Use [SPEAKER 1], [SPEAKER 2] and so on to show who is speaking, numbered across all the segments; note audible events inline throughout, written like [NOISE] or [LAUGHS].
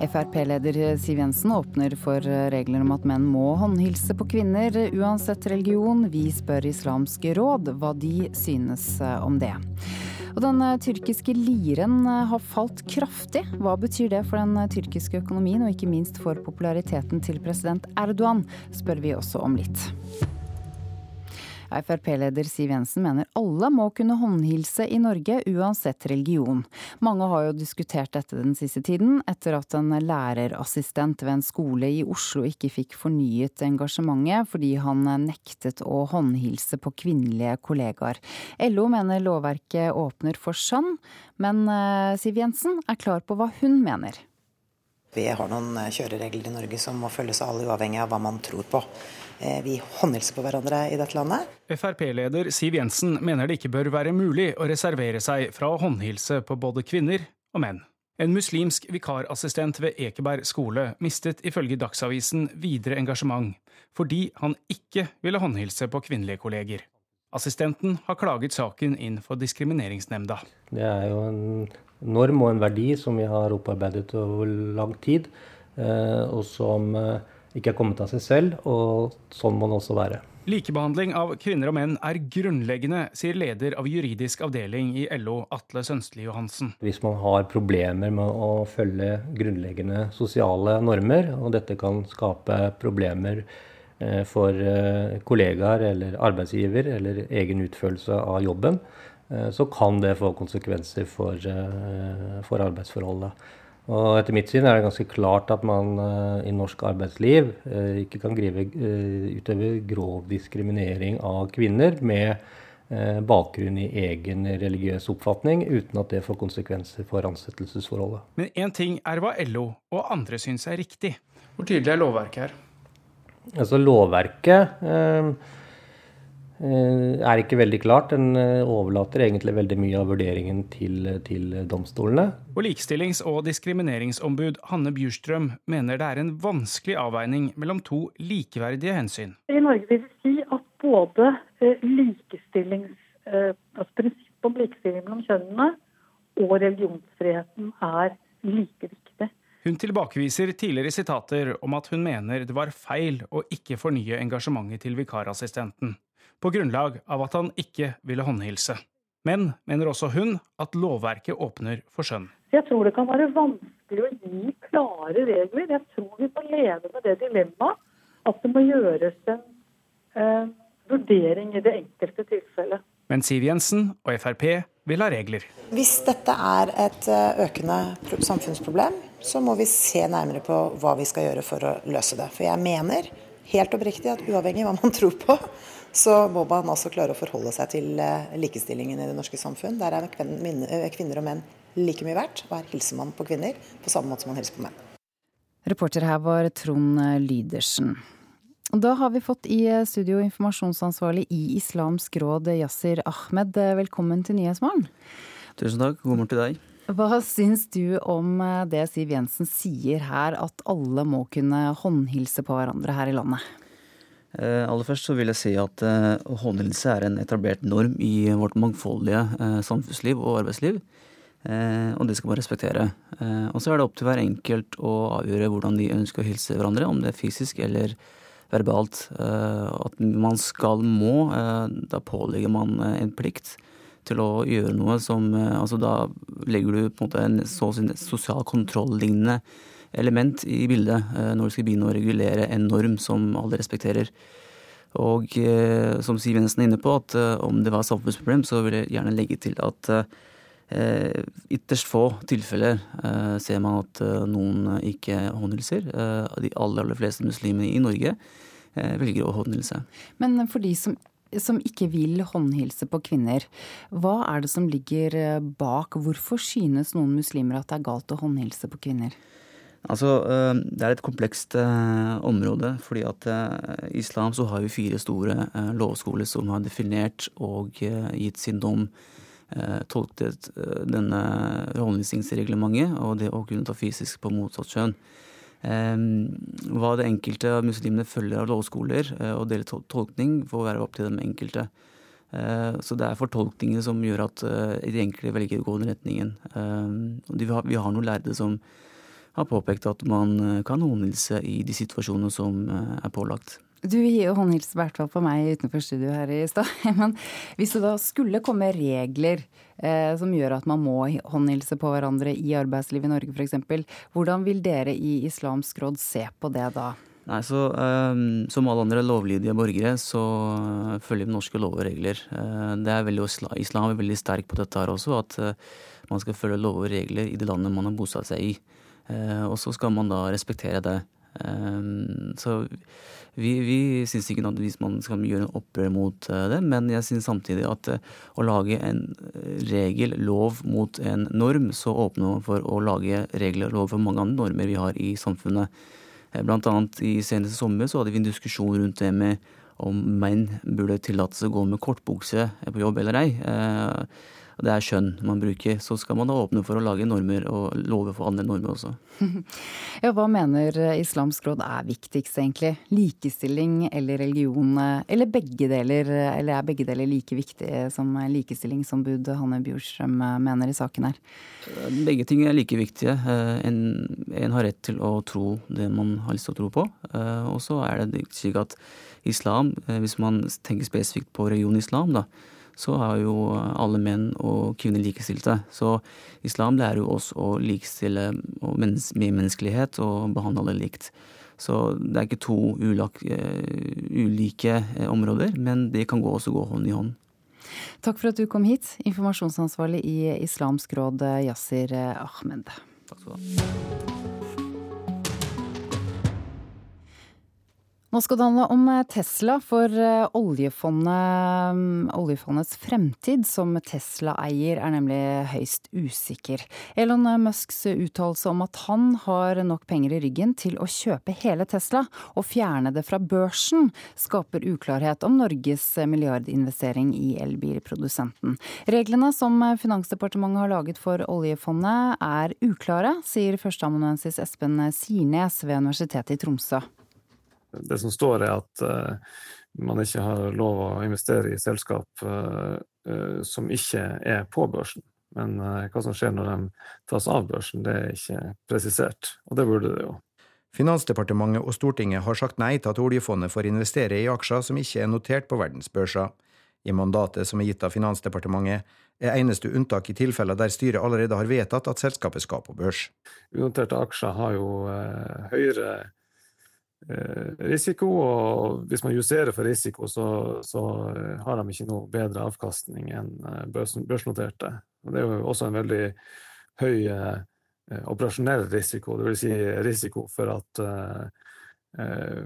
[SPEAKER 1] Frp-leder Siv Jensen åpner for regler om at menn må håndhilse på kvinner uansett religion. Vi spør Islamsk råd hva de synes om det. Og den tyrkiske liren har falt kraftig. Hva betyr det for den tyrkiske økonomien, og ikke minst for populariteten til president Erdogan, spør vi også om litt. Frp-leder Siv Jensen mener alle må kunne håndhilse i Norge, uansett religion. Mange har jo diskutert dette den siste tiden, etter at en lærerassistent ved en skole i Oslo ikke fikk fornyet engasjementet fordi han nektet å håndhilse på kvinnelige kollegaer. LO mener lovverket åpner for skjønn, men eh, Siv Jensen er klar på hva hun mener.
[SPEAKER 2] Vi har noen kjøreregler i Norge som må følges av alle, uavhengig av hva man tror på. Eh, vi håndhilser på hverandre i dette landet.
[SPEAKER 3] Frp-leder Siv Jensen mener det ikke bør være mulig å reservere seg fra å håndhilse på både kvinner og menn. En muslimsk vikarassistent ved Ekeberg skole mistet ifølge Dagsavisen videre engasjement fordi han ikke ville håndhilse på kvinnelige kolleger. Assistenten har klaget saken inn for Diskrimineringsnemnda.
[SPEAKER 4] Det er jo en norm og en verdi som vi har opparbeidet over lang tid, eh, og som eh, ikke er kommet av seg selv, og sånn må det også være.
[SPEAKER 3] Likebehandling av kvinner og menn er grunnleggende, sier leder av juridisk avdeling i LO, Atle Sønstli Johansen.
[SPEAKER 4] Hvis man har problemer med å følge grunnleggende sosiale normer, og dette kan skape problemer eh, for kollegaer eller arbeidsgiver eller egen utførelse av jobben, så kan det få konsekvenser for, for arbeidsforholdet. Og etter mitt syn er det ganske klart at man uh, i norsk arbeidsliv ikke kan grive, utøve grov diskriminering av kvinner med bakgrunn i egen religiøs oppfatning, uten at det får konsekvenser for ansettelsesforholdet.
[SPEAKER 3] Men én ting er hva LO og andre syns er riktig. Hvor tydelig er lovverket her?
[SPEAKER 4] Altså Lovverket Eh, er ikke veldig klart. Den eh, overlater egentlig veldig mye av vurderingen til, til domstolene.
[SPEAKER 3] Og Likestillings- og diskrimineringsombud Hanne Bjurstrøm mener det er en vanskelig avveining mellom to likeverdige hensyn.
[SPEAKER 5] I Norge vil vi si at både eh, likestillings, altså prinsippet om likestilling mellom kjønnene og religionsfriheten er like viktig.
[SPEAKER 3] Hun tilbakeviser tidligere sitater om at hun mener det var feil å ikke fornye engasjementet til vikarassistenten på grunnlag av at han ikke ville håndhilse. Men mener også hun at lovverket åpner for skjønn.
[SPEAKER 5] Jeg tror det kan være vanskelig å gi klare regler. Jeg tror vi må leve med det dilemmaet at det må gjøres en eh, vurdering i det enkelte tilfellet.
[SPEAKER 3] Men Siv Jensen og Frp vil ha regler.
[SPEAKER 2] Hvis dette er et eh, økende samfunnsproblem, så må vi se nærmere på hva vi skal gjøre for å løse det. For jeg mener helt oppriktig at uavhengig av hva man tror på, så må man også klare å forholde seg til eh, likestillingen i det norske samfunn. Der er eh, kvinner og menn like mye verdt, og her hilser man på kvinner på samme måte som man hilser på menn.
[SPEAKER 1] Reporter her var Trond Lydersen. Da har vi fått i studio informasjonsansvarlig i Islamsk råd, Yasir Ahmed. Velkommen til Nyhetsmorgen.
[SPEAKER 6] Tusen takk. God morgen til deg.
[SPEAKER 1] Hva syns du om eh, det Siv Jensen sier her, at alle må kunne håndhilse på hverandre her i landet?
[SPEAKER 6] Eh, aller først så vil jeg si at eh, håndhilse er en etablert norm i vårt mangfoldige eh, samfunnsliv og arbeidsliv. Og det skal man respektere. Og så er det opp til hver enkelt å avgjøre hvordan de ønsker å hilse hverandre, om det er fysisk eller verbalt. at man skal må, da pålegger man en plikt til å gjøre noe som Altså da legger du på en måte en sosial kontroll-lignende element i bildet eh, når du skal begynne å regulere en norm som alle respekterer. Og eh, som Siv Jensen er inne på, at om det var samfunnsproblem, så vil jeg gjerne legge til at eh, ytterst få tilfeller eh, ser man at noen ikke håndhilser. de aller, aller fleste muslimene i Norge velger å håndhilse.
[SPEAKER 1] Men for de som som ikke vil håndhilse på kvinner. Hva er det som ligger eh, bak? Hvorfor synes noen muslimer at det er galt å håndhilse på kvinner?
[SPEAKER 6] Altså, eh, Det er et komplekst eh, område. fordi at I islam så har vi fire store lovskoler som har definert og gitt sin dom, tolket denne håndhilsingsreglementet og det å kunne ta fysisk på motsatt kjønn. Hva det enkelte av muslimene følger av lovskoler eh, og deres tolkning, får være opp til den enkelte. Eh, så det er fortolkninger som gjør at eh, de enkelte velger å gå den retningen. Vi har noen lærde som har påpekt at man kan håndhilse i de situasjonene som er pålagt.
[SPEAKER 1] Du håndhilste i hvert fall på meg utenfor studio her i stad. [LAUGHS] Men hvis det da skulle komme regler eh, som gjør at man må håndhilse på hverandre i arbeidslivet i Norge f.eks., hvordan vil dere i Islamsk råd se på det da?
[SPEAKER 6] Nei, så eh, Som alle andre lovlydige borgere så følger vi norske lover og regler. Eh, det er veldig, Islam er veldig sterk på dette her også, at man skal følge lover og regler i det landet man har bosatt seg i. Uh, og så skal man da respektere det. Um, så vi, vi syns ikke nødvendigvis man skal gjøre en opprør mot uh, det, men jeg syns samtidig at å lage en regel, lov, mot en norm, så åpner man for å lage regler og lov for mange andre normer vi har i samfunnet. Blant annet i seneste sommer så hadde vi en diskusjon rundt det med om menn burde tillates å gå med kortbukse på jobb eller ei og det er skjønn man bruker, så skal man da åpne for å lage normer og love for andre normer også. [LAUGHS]
[SPEAKER 1] ja, hva mener Islamsk råd er viktigst egentlig? Likestilling eller religion, eller begge deler? Eller er begge deler like viktige som likestillingsombud Hanne Bjurstrøm mener i saken her?
[SPEAKER 6] Begge ting er like viktige. En, en har rett til å tro det man har lyst til å tro på. Og så er det slik at islam, hvis man tenker spesifikt på religion islam, da, så er jo alle menn og kvinner likestilte. Så islam lærer jo oss å likestille med menneskelighet og behandle alle likt. Så det er ikke to ulak, uh, ulike uh, områder, men det kan gå også gå hånd i hånd.
[SPEAKER 1] Takk for at du kom hit, informasjonsansvarlig i Islamsk råd, Yasir Ahmed. Takk skal du ha. Nå skal det handle om eh, Tesla, for eh, oljefondet, mm, oljefondets fremtid som Tesla-eier er nemlig høyst usikker. Elon Musks uttalelse om at han har nok penger i ryggen til å kjøpe hele Tesla og fjerne det fra børsen, skaper uklarhet om Norges milliardinvestering i elbilprodusenten. Reglene som Finansdepartementet har laget for oljefondet er uklare, sier førsteamanuensis Espen Sirnes ved Universitetet i Tromsø.
[SPEAKER 7] Det som står, er at uh, man ikke har lov å investere i selskap uh, uh, som ikke er på børsen. Men hva som skjer når de tas av børsen, det er ikke presisert. Og det burde det jo.
[SPEAKER 8] Finansdepartementet og Stortinget har sagt nei til at oljefondet får investere i aksjer som ikke er notert på verdensbørser. I mandatet som er gitt av Finansdepartementet, er eneste unntak i tilfeller der styret allerede har vedtatt at selskapet skal på børs.
[SPEAKER 7] Unoterte aksjer har jo eh, høyere Eh, risiko, og hvis man justerer for risiko, så, så, eh, har de ikke noe bedre avkastning enn eh, børsnoterte. Og det er jo også en veldig høy eh, operasjonell risiko, dvs. Si risiko for at eh,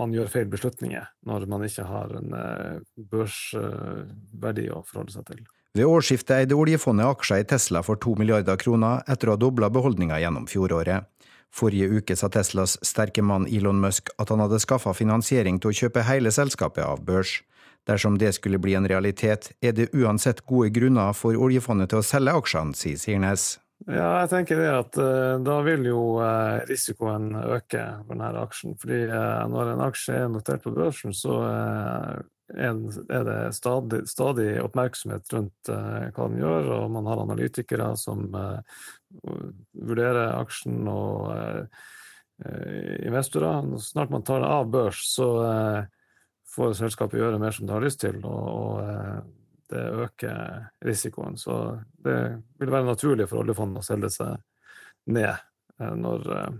[SPEAKER 7] man gjør feil beslutninger når man ikke har en eh, børsverdi å forholde seg til.
[SPEAKER 8] Ved årsskiftet eide oljefondet aksjer i Tesla for to milliarder kroner etter å ha dobla beholdninga gjennom fjoråret. Forrige uke sa Teslas sterke mann Elon Musk at han hadde skaffa finansiering til å kjøpe hele selskapet av børs. Dersom det skulle bli en realitet, er det uansett gode grunner for oljefondet til å selge aksjene, sier Sirnes.
[SPEAKER 7] Ja, jeg tenker det at uh, da vil jo uh, risikoen øke for denne aksjen. Fordi uh, når en aksje er notert på børsen, så er det stadig, stadig oppmerksomhet rundt hva den gjør, og man har analytikere som vurderer aksjen og eh, investorer. Snart man tar det av børs, så eh, får selskapet gjøre mer som det har lyst til, og, og eh, det øker risikoen. Så det vil være naturlig for oljefondet å selge seg ned eh, når eh,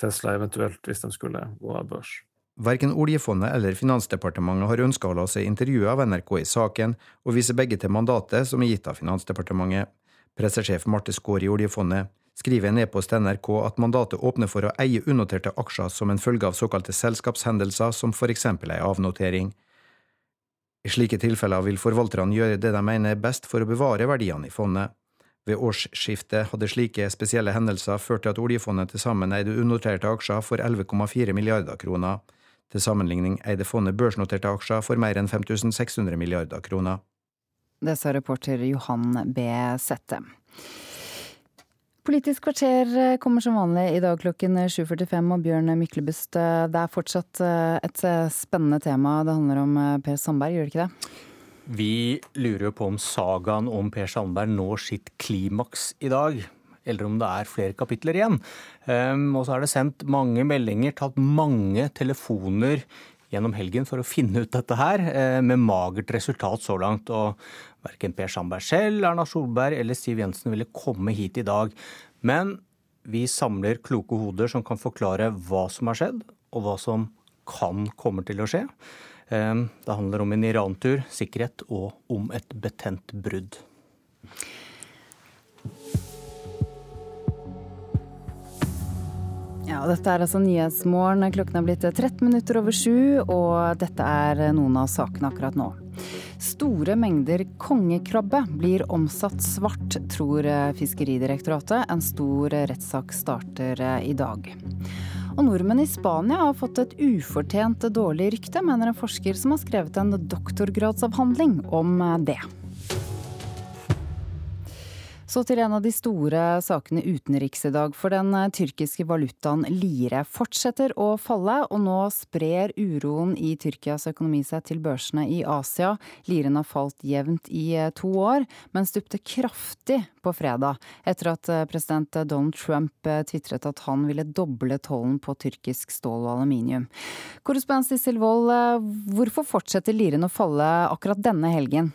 [SPEAKER 7] Tesla eventuelt, hvis de skulle gå av børs.
[SPEAKER 8] Verken oljefondet eller Finansdepartementet har ønska å la seg intervjue av NRK i saken, og viser begge til mandatet som er gitt av Finansdepartementet. Pressesjef Marte Skaar i oljefondet skriver en e-post til NRK at mandatet åpner for å eie unoterte aksjer som en følge av såkalte selskapshendelser, som for eksempel ei avnotering. I slike tilfeller vil forvalterne gjøre det de mener er best for å bevare verdiene i fondet. Ved årsskiftet hadde slike spesielle hendelser ført til at oljefondet til sammen eide unoterte aksjer for 11,4 milliarder kroner. Til sammenligning eide fondet børsnoterte aksjer for mer enn 5600 milliarder kroner.
[SPEAKER 1] Det sa reporter Johan B. Sette. Politisk kvarter eh, kommer som vanlig i dag klokken 7.45, og Bjørn Myklebust, eh, det er fortsatt eh, et spennende tema. Det handler om Per Sandberg, gjør det ikke det?
[SPEAKER 9] Vi lurer jo på om sagaen om Per Sandberg når sitt klimaks i dag. Eller om det er flere kapitler igjen. Um, og så er det sendt mange meldinger, tatt mange telefoner gjennom helgen for å finne ut dette her, uh, med magert resultat så langt. Og verken Per Sandberg selv, Erna Solberg eller Siv Jensen ville komme hit i dag. Men vi samler kloke hoder som kan forklare hva som har skjedd, og hva som kan komme til å skje. Um, det handler om en Iran-tur, sikkerhet og om et betent brudd.
[SPEAKER 1] Ja, dette er altså Nyhetsmorgen. Klokken er blitt 13 minutter over sju, og dette er noen av sakene akkurat nå. Store mengder kongekrabbe blir omsatt svart, tror Fiskeridirektoratet. En stor rettssak starter i dag. Og nordmenn i Spania har fått et ufortjent dårlig rykte, mener en forsker som har skrevet en doktorgradsavhandling om det. Så til en av de store sakene utenriks i dag. For den eh, tyrkiske valutaen lire fortsetter å falle, og nå sprer uroen i Tyrkias økonomi seg til børsene i Asia. Liren har falt jevnt i eh, to år, men stupte kraftig på fredag etter at eh, president Donald Trump tvitret at han ville doble tollen på tyrkisk stål og aluminium. Korrespondent Sissel Wold, hvorfor fortsetter liren å falle akkurat denne helgen?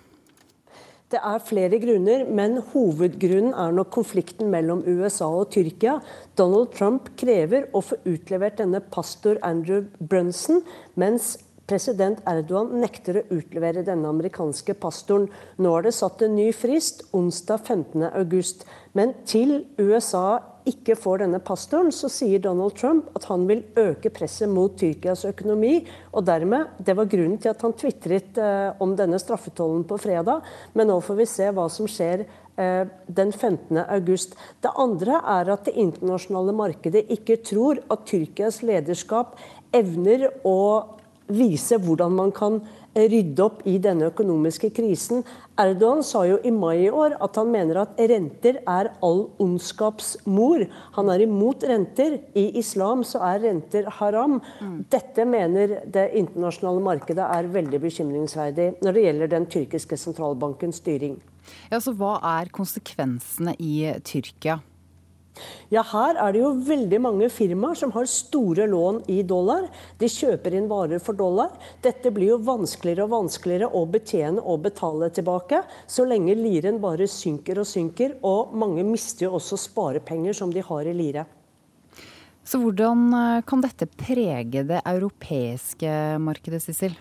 [SPEAKER 10] Det er flere grunner, men hovedgrunnen er nok konflikten mellom USA og Tyrkia. Donald Trump krever å få utlevert denne pastor Andrew Brunson, mens president Erdogan nekter å utlevere denne amerikanske pastoren. Nå er det satt en ny frist, onsdag 15.8. Men til USA ikke får denne pastoren, så sier Donald Trump at han vil øke presset mot Tyrkias økonomi. Og dermed, Det var grunnen til at han tvitret eh, om denne straffetollen på fredag. Men nå får vi se hva som skjer eh, den 15. august. Det andre er at det internasjonale markedet ikke tror at Tyrkias lederskap evner å vise hvordan man kan rydde opp i denne økonomiske krisen. Erdogan sa jo i mai i år at han mener at renter er all ondskaps mor. Han er imot renter. I islam så er renter haram. Dette mener det internasjonale markedet er veldig bekymringsverdig når det gjelder den tyrkiske sentralbankens styring.
[SPEAKER 1] Ja, så Hva er konsekvensene i Tyrkia?
[SPEAKER 10] Ja, her er det jo veldig mange firmaer som har store lån i dollar. De kjøper inn varer for dollar. Dette blir jo vanskeligere og vanskeligere å betjene og betale tilbake, så lenge liren bare synker og synker. Og mange mister jo også sparepenger som de har i lire.
[SPEAKER 1] Så hvordan eh, kan dette prege det europeiske markedet, Sissel?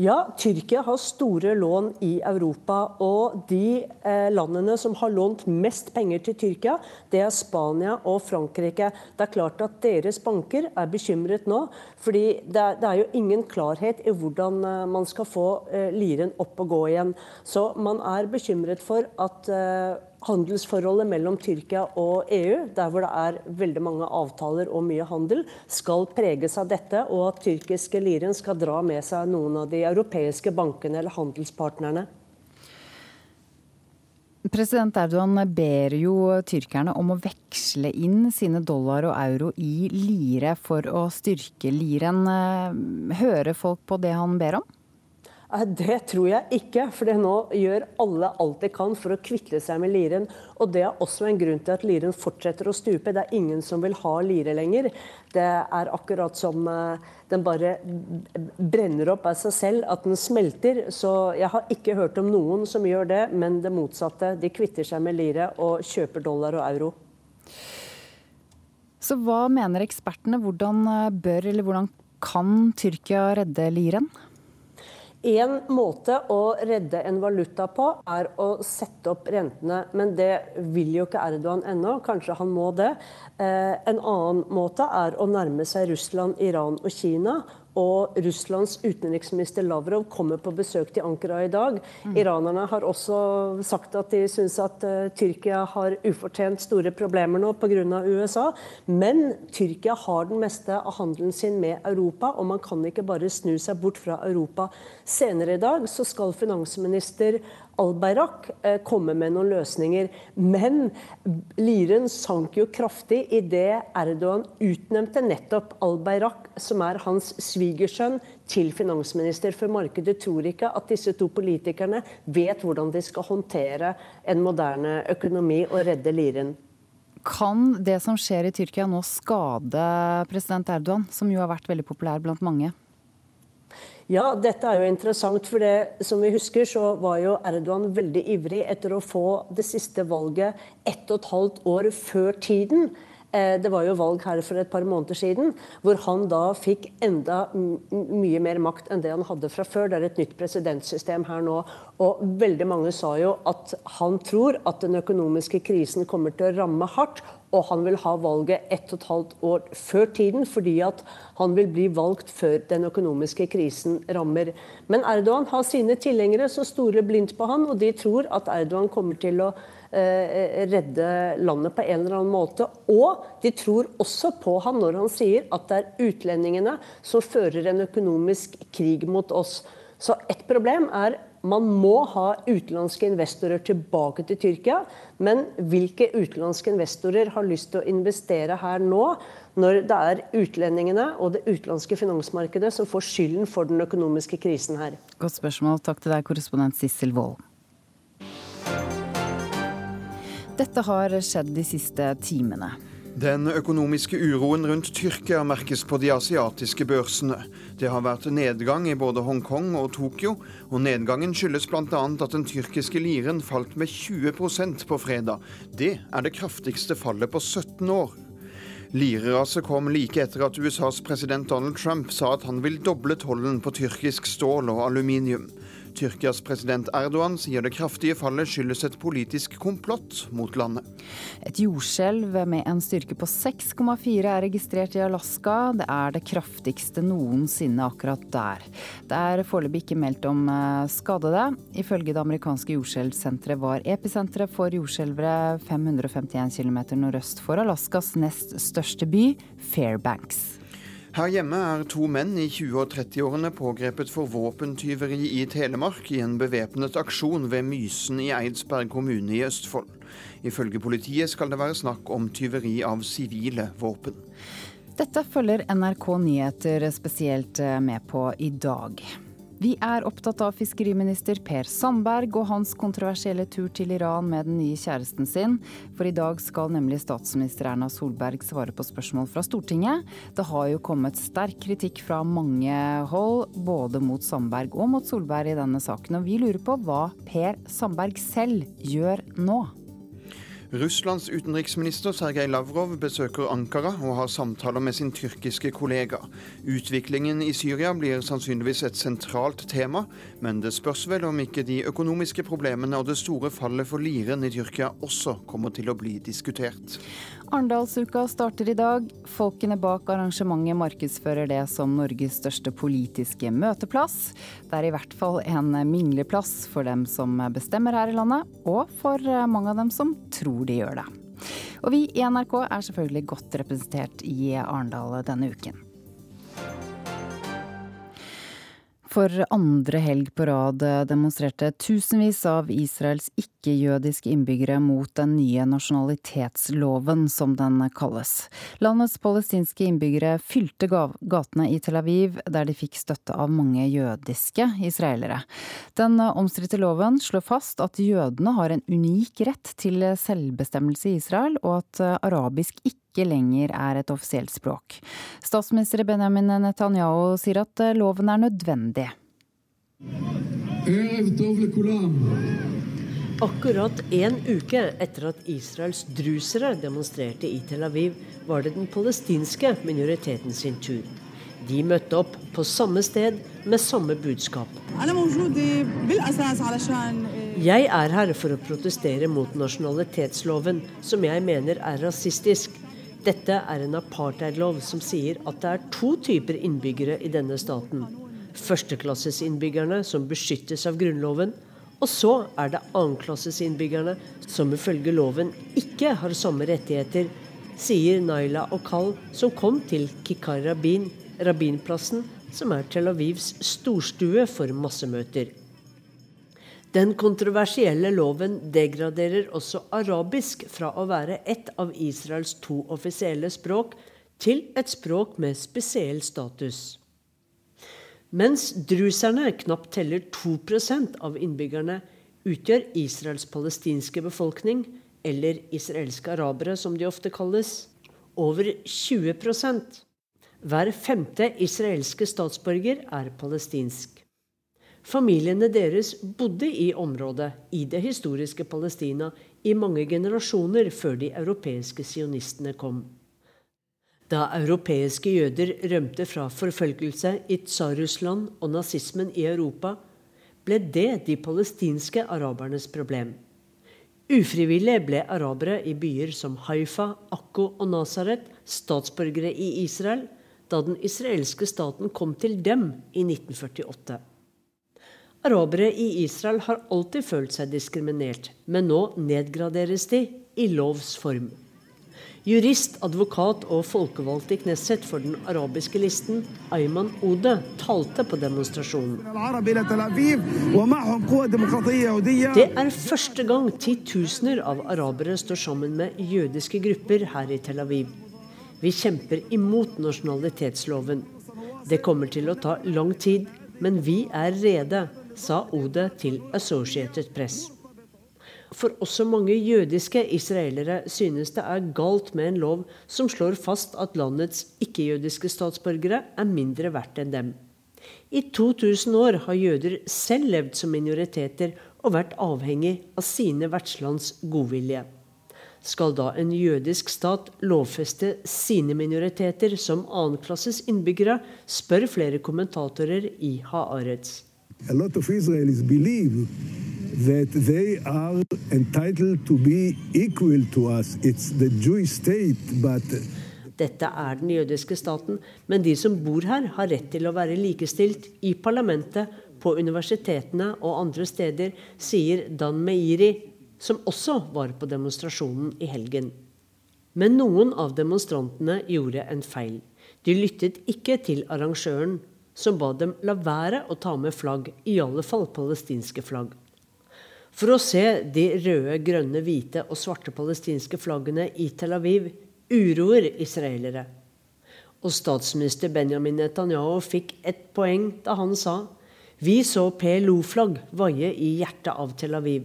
[SPEAKER 10] Ja, Tyrkia har store lån i Europa. Og de eh, landene som har lånt mest penger til Tyrkia, det er Spania og Frankrike. Det er klart at deres banker er bekymret nå. fordi det er, det er jo ingen klarhet i hvordan eh, man skal få eh, liren opp og gå igjen. Så man er bekymret for at eh, handelsforholdet mellom Tyrkia og EU, der hvor det er veldig mange avtaler og mye handel, skal preges av dette, og at tyrkiske liren skal dra med seg noen av de europeiske bankene eller handelspartnerne.
[SPEAKER 1] President Erdogan ber jo tyrkerne om å veksle inn sine dollar og euro i lire for å styrke liren. Hører folk på det han ber om?
[SPEAKER 10] Det tror jeg ikke, for nå gjør alle alt de kan for å kvitte seg med liren. Og Det er også en grunn til at liren fortsetter å stupe. Det er ingen som vil ha lire lenger. Det er akkurat som eh, den bare brenner opp av seg selv, at den smelter. Så jeg har ikke hørt om noen som gjør det, men det motsatte. De kvitter seg med lire og kjøper dollar og euro.
[SPEAKER 1] Så hva mener ekspertene? Hvordan eh, bør eller hvordan kan Tyrkia redde liren?
[SPEAKER 10] En måte å redde en valuta på, er å sette opp rentene. Men det vil jo ikke Erdogan ennå. Kanskje han må det. Eh, en annen måte er å nærme seg Russland, Iran og Kina og Russlands utenriksminister Lavrov kommer på besøk til Ankara i dag. Mm. Iranerne har også sagt at de syns at uh, Tyrkia har ufortjent store problemer nå pga. USA. Men Tyrkia har den meste av handelen sin med Europa, og man kan ikke bare snu seg bort fra Europa. Senere i dag så skal finansminister Al-Bayrak kommer komme med noen løsninger. Men liren sank jo kraftig idet Erdogan utnevnte nettopp Al-Bayrak, som er hans svigersønn, til finansminister. For markedet tror ikke at disse to politikerne vet hvordan de skal håndtere en moderne økonomi og redde liren.
[SPEAKER 1] Kan det som skjer i Tyrkia nå skade president Erdogan, som jo har vært veldig populær blant mange?
[SPEAKER 10] Ja, dette er jo interessant. For det som vi husker, så var jo Erdogan veldig ivrig etter å få det siste valget ett og et halvt år før tiden. Eh, det var jo valg her for et par måneder siden, hvor han da fikk enda mye mer makt enn det han hadde fra før. Det er et nytt presidentsystem her nå. Og veldig mange sa jo at han tror at den økonomiske krisen kommer til å ramme hardt. Og han vil ha valget ett og et halvt år før tiden, fordi at han vil bli valgt før den økonomiske krisen rammer. Men Erdogan har sine tilhengere som stoler blindt på han, og de tror at Erdogan kommer til å Eh, redde landet på en eller annen måte. Og de tror også på han når han sier at det er utlendingene som fører en økonomisk krig mot oss. Så et problem er man må ha utenlandske investorer tilbake til Tyrkia. Men hvilke utenlandske investorer har lyst til å investere her nå, når det er utlendingene og det utenlandske finansmarkedet som får skylden for den økonomiske krisen her?
[SPEAKER 1] Godt spørsmål. Takk til deg, korrespondent Sissel Wold. Dette har skjedd de siste timene.
[SPEAKER 11] Den økonomiske uroen rundt Tyrkia merkes på de asiatiske børsene. Det har vært nedgang i både Hongkong og Tokyo, og nedgangen skyldes bl.a. at den tyrkiske liren falt med 20% på fredag. Det er det kraftigste fallet på 17 år. Lireraset kom like etter at USAs president Donald Trump sa at han vil doble tollen på tyrkisk stål og aluminium. Tyrkias president Erdogan sier det kraftige fallet skyldes et politisk komplott mot landet.
[SPEAKER 1] Et jordskjelv med en styrke på 6,4 er registrert i Alaska. Det er det kraftigste noensinne akkurat der. Det er foreløpig ikke meldt om eh, skadede. Ifølge det amerikanske jordskjelvsenteret var episenteret for jordskjelvere 551 km nordøst for Alaskas nest største by, Fairbanks.
[SPEAKER 11] Her hjemme er to menn i 20- og 30-årene pågrepet for våpentyveri i Telemark i en bevæpnet aksjon ved Mysen i Eidsberg kommune i Østfold. Ifølge politiet skal det være snakk om tyveri av sivile våpen.
[SPEAKER 1] Dette følger NRK Nyheter spesielt med på i dag. Vi er opptatt av fiskeriminister Per Sandberg og hans kontroversielle tur til Iran med den nye kjæresten sin. For i dag skal nemlig statsminister Erna Solberg svare på spørsmål fra Stortinget. Det har jo kommet sterk kritikk fra mange hold, både mot Sandberg og mot Solberg i denne saken. Og vi lurer på hva Per Sandberg selv gjør nå.
[SPEAKER 11] Russlands utenriksminister Sergej Lavrov besøker Ankara og har samtaler med sin tyrkiske kollega. Utviklingen i Syria blir sannsynligvis et sentralt tema, men det spørs vel om ikke de økonomiske problemene og det store fallet for liren i Tyrkia også kommer til å bli diskutert.
[SPEAKER 1] Arendalsuka starter i dag. Folkene bak arrangementet markedsfører det som Norges største politiske møteplass. Det er i hvert fall en mingleplass for dem som bestemmer her i landet, og for mange av dem som tror de gjør det. Og vi i NRK er selvfølgelig godt representert i Arendal denne uken. For andre helg på rad demonstrerte tusenvis av Israels ikke-jødiske innbyggere mot den nye nasjonalitetsloven, som den kalles. Landets palestinske innbyggere fylte gatene i Tel Aviv, der de fikk støtte av mange jødiske israelere. Den omstridte loven slår fast at jødene har en unik rett til selvbestemmelse i Israel, og at arabisk ikke ikke lenger er et offisielt språk. Statsminister Benjamin Netanyahu sier at eh, loven er nødvendig.
[SPEAKER 10] Akkurat en uke etter at Israels drusere demonstrerte i Tel Aviv, var det den palestinske minoriteten sin tur. De møtte opp på samme sted med samme budskap. Jeg er her for å protestere mot nasjonalitetsloven, som jeg mener er rasistisk. Dette er en apartheidlov som sier at det er to typer innbyggere i denne staten. Førsteklassesinnbyggerne som beskyttes av Grunnloven. Og så er det annenklassesinnbyggerne som ifølge loven ikke har samme rettigheter, sier Naila Okal, som kom til Kikar Rabin, Rabinplassen, som er Tel Avivs storstue for massemøter. Den kontroversielle loven degraderer også arabisk fra å være et av Israels to offisielle språk til et språk med spesiell status. Mens druserne knapt teller 2% av innbyggerne, utgjør Israels palestinske befolkning eller israelske arabere som de ofte kalles, over 20% Hver femte israelske statsborger er palestinsk. Familiene deres bodde i området, i det historiske Palestina, i mange generasjoner før de europeiske sionistene kom. Da europeiske jøder rømte fra forfølgelse i Tsar-Russland og nazismen i Europa, ble det de palestinske arabernes problem. Ufrivillig ble arabere i byer som Haifa, Akko og Nazaret statsborgere i Israel da den israelske staten kom til dem i 1948. Arabere i Israel har alltid følt seg diskriminert, men nå nedgraderes de i lovs form. Jurist, advokat og folkevalgt i Knesset for den arabiske listen, Ayman Ode, talte på demonstrasjonen. Det er første gang titusener av arabere står sammen med jødiske grupper her i Tel Aviv. Vi kjemper imot nasjonalitetsloven. Det kommer til å ta lang tid, men vi er rede, sa Ode til Associated Press. For også mange jødiske israelere synes det er galt med en lov som slår fast at landets ikke-jødiske statsborgere er mindre verdt enn dem. I 2000 år har jøder selv levd som minoriteter og vært avhengig av sine vertslands godvilje. Skal da en jødisk stat lovfeste sine minoriteter som annenklasses innbyggere, spør flere kommentatorer i Haaretz. A lot of Israelis believe that they are entitled to be equal to us. It's the Jewish state, but dette er den jødiske staten, men de som bor her, har rett til å være likestilt i parlamentet, på universitetene og andre steder, sier Dan Meiri, som også var på demonstrasjonen i helgen. Men noen av demonstrantene gjorde en feil. De lyttet ikke til arrangøren, som ba dem la være å ta med flagg, i alle fall palestinske flagg. For å se de røde, grønne, hvite og svarte palestinske flaggene i Tel Aviv uroer israelere. Og statsminister Benjamin Netanyahu fikk ett poeng da han sa vi så PLO-flagg vaie i hjertet av Tel Aviv.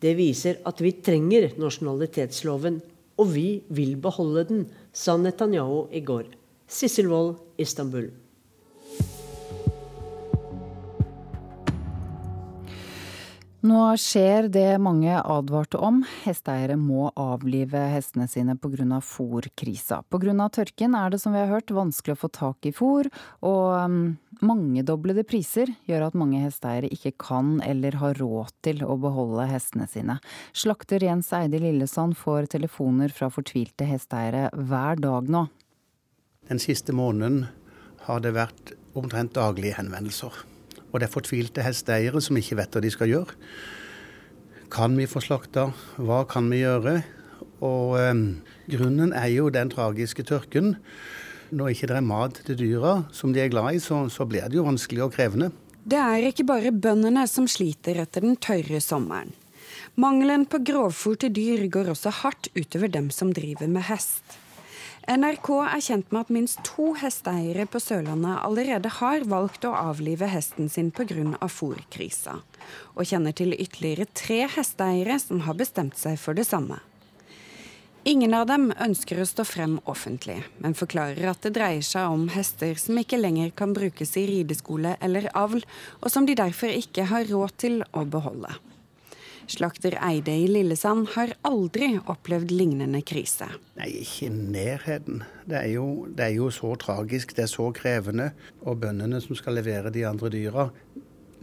[SPEAKER 10] Det viser at vi trenger nasjonalitetsloven, og vi vil beholde den, sa Netanyahu i går. Sissel Wold, Istanbul.
[SPEAKER 1] Nå skjer det mange advarte om. Hesteeiere må avlive hestene sine pga. fòrkrisa. Pga. tørken er det som vi har hørt vanskelig å få tak i fôr, og um, mangedoblede priser gjør at mange hesteeiere ikke kan eller har råd til å beholde hestene sine. Slakter Jens Eide Lillesand får telefoner fra fortvilte hesteeiere hver dag nå.
[SPEAKER 12] Den siste måneden har det vært omtrent daglige henvendelser. Og det er fortvilte hesteeiere som ikke vet hva de skal gjøre. Kan vi få slakta? Hva kan vi gjøre? Og eh, grunnen er jo den tragiske tørken. Når ikke det er mat til dyra som de er glad i, så, så blir det jo vanskelig og krevende.
[SPEAKER 13] Det er ikke bare bøndene som sliter etter den tørre sommeren. Mangelen på grovfôr til dyr går også hardt utover dem som driver med hest. NRK er kjent med at minst to hesteeiere på Sørlandet allerede har valgt å avlive hesten sin pga. fòrkrisa, og kjenner til ytterligere tre hesteeiere som har bestemt seg for det samme. Ingen av dem ønsker å stå frem offentlig, men forklarer at det dreier seg om hester som ikke lenger kan brukes i rideskole eller avl, og som de derfor ikke har råd til å beholde. Slakter Eide i Lillesand har aldri opplevd lignende krise.
[SPEAKER 12] Nei, ikke i nærheten. Det er, jo, det er jo så tragisk, det er så krevende. Og bøndene som skal levere de andre dyra,